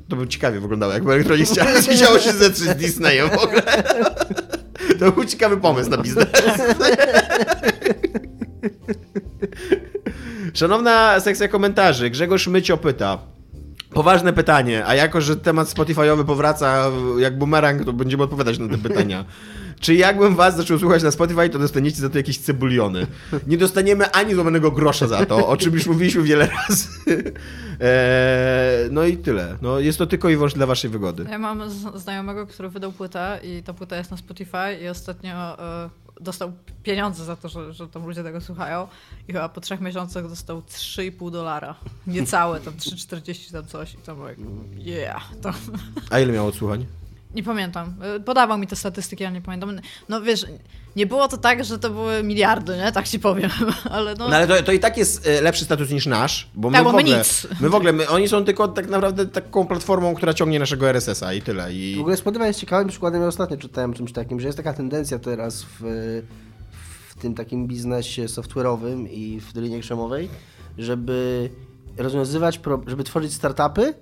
to by ciekawie wyglądało, jakby Electronic [laughs] Arts chciało się zetrzeć z Disneyem w ogóle. [laughs] To był ciekawy pomysł na biznes. Szanowna sekcja komentarzy, Grzegorz Mycio pyta. Poważne pytanie, a jako, że temat Spotify'owy powraca jak bumerang, to będziemy odpowiadać na te pytania. [laughs] Czy jakbym was zaczął słuchać na Spotify, to dostaniecie za to jakieś cebuliony. Nie dostaniemy ani złamanego grosza za to, o czym już mówiliśmy wiele [laughs] razy. Eee, no i tyle. No, jest to tylko i wyłącznie dla waszej wygody. Ja mam znajomego, który wydał płytę i ta płyta jest na Spotify i ostatnio e, dostał pieniądze za to, że, że tam ludzie tego słuchają i chyba po trzech miesiącach dostał 3,5 dolara. Niecałe, tam 3,40 tam coś i tam jak, yeah. To, A ile miało odsłuchań? Nie pamiętam. E, Podawał mi te statystyki, ale nie pamiętam. No wiesz, nie było to tak, że to były miliardy, nie? Tak ci powiem, [laughs] ale no... No ale to, to i tak jest e, lepszy status niż nasz, bo my Tak, w bo my ogóle, nic. my w ogóle, my, oni są tylko tak naprawdę taką platformą, która ciągnie naszego RSS-a i tyle. W I... ogóle Spotify jest ciekawym przykładem, ja ostatnio czytałem czymś takim, że jest taka tendencja teraz w, w tym takim biznesie software'owym i w Dolinie Krzemowej, żeby rozwiązywać, pro, żeby tworzyć startupy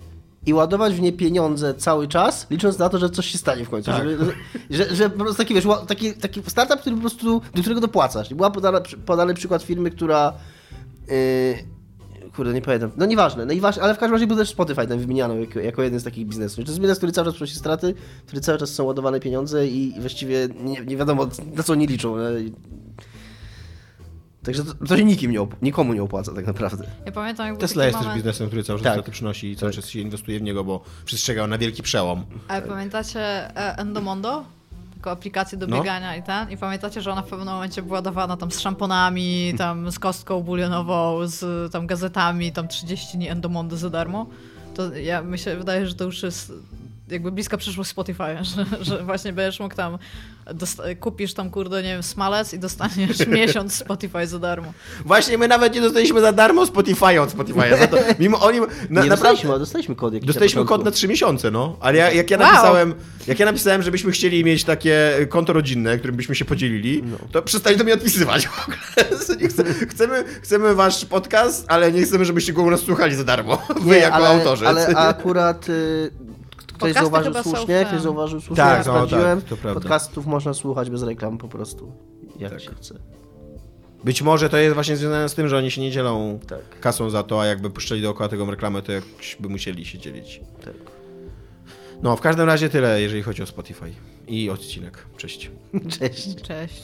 i ładować w nie pieniądze cały czas, licząc na to, że coś się stanie w końcu. Tak. Żeby, że, że po prostu taki, wiesz, taki, taki startup, który po prostu, do którego dopłacasz. Była podana, podany przykład firmy, która yy, Kurde, nie pamiętam. No nieważne, no i waż, ale w każdym razie był też Spotify tam wymieniano jako, jako jeden z takich biznesów. To jest biznes, który cały czas przynosi straty, który cały czas są ładowane pieniądze i właściwie nie, nie wiadomo na co oni liczą. No. Także to, to się nikim nie op- nikomu nie opłaca tak naprawdę. Ja pamiętam, jak Tesla jest też moment... biznesem, który cały czas Tak. straty przynosi i cały czas się inwestuje w niego, bo przestrzegał na wielki przełom. Ale pamiętacie e, Endomondo? Taką aplikację do No. biegania i ten. I pamiętacie, że ona w pewnym momencie była dawana tam z szamponami, tam z kostką bulionową, z tam gazetami, tam 30 dni Endomondo za darmo. To ja mi się wydaje, że to już jest jakby bliska przyszłość Spotify, [laughs] że, że właśnie będziesz mógł tam, kupisz tam kurde, nie wiem, smalec i dostaniesz [laughs] miesiąc Spotify za darmo. Właśnie my nawet nie dostaliśmy za darmo Spotify od Spotify'a. Za to, [laughs] mimo oni. Na, nie naprawdę, dostaliśmy, dostaliśmy kod jakiś Dostaliśmy na kod na. 3 miesiące, no. Ale ja, jak ja Wow. napisałem, jak ja napisałem, żebyśmy chcieli mieć takie konto rodzinne, którym byśmy się podzielili, No. to przestali do mnie odpisywać w ogóle. Chcemy, chcemy wasz podcast, ale nie chcemy, żebyście go u nas słuchali za darmo. Wy Nie, jako ale, autorzy. Ale akurat y, ktoś Podcasty zauważył chyba są słusznie, ktoś zauważył słusznie, Tak, ja no, sprawdziłem. tak, to prawda. Podcastów można słuchać bez reklam po prostu, jak Tak. się chce. Być może to jest właśnie związane z tym, że oni się nie dzielą Tak. kasą za to, a jakby puszczali dookoła tego reklamę, to jakoś by musieli się dzielić. Tak. No, w każdym razie tyle, jeżeli chodzi o Spotify i odcinek. Cześć. [laughs] Cześć. Cześć.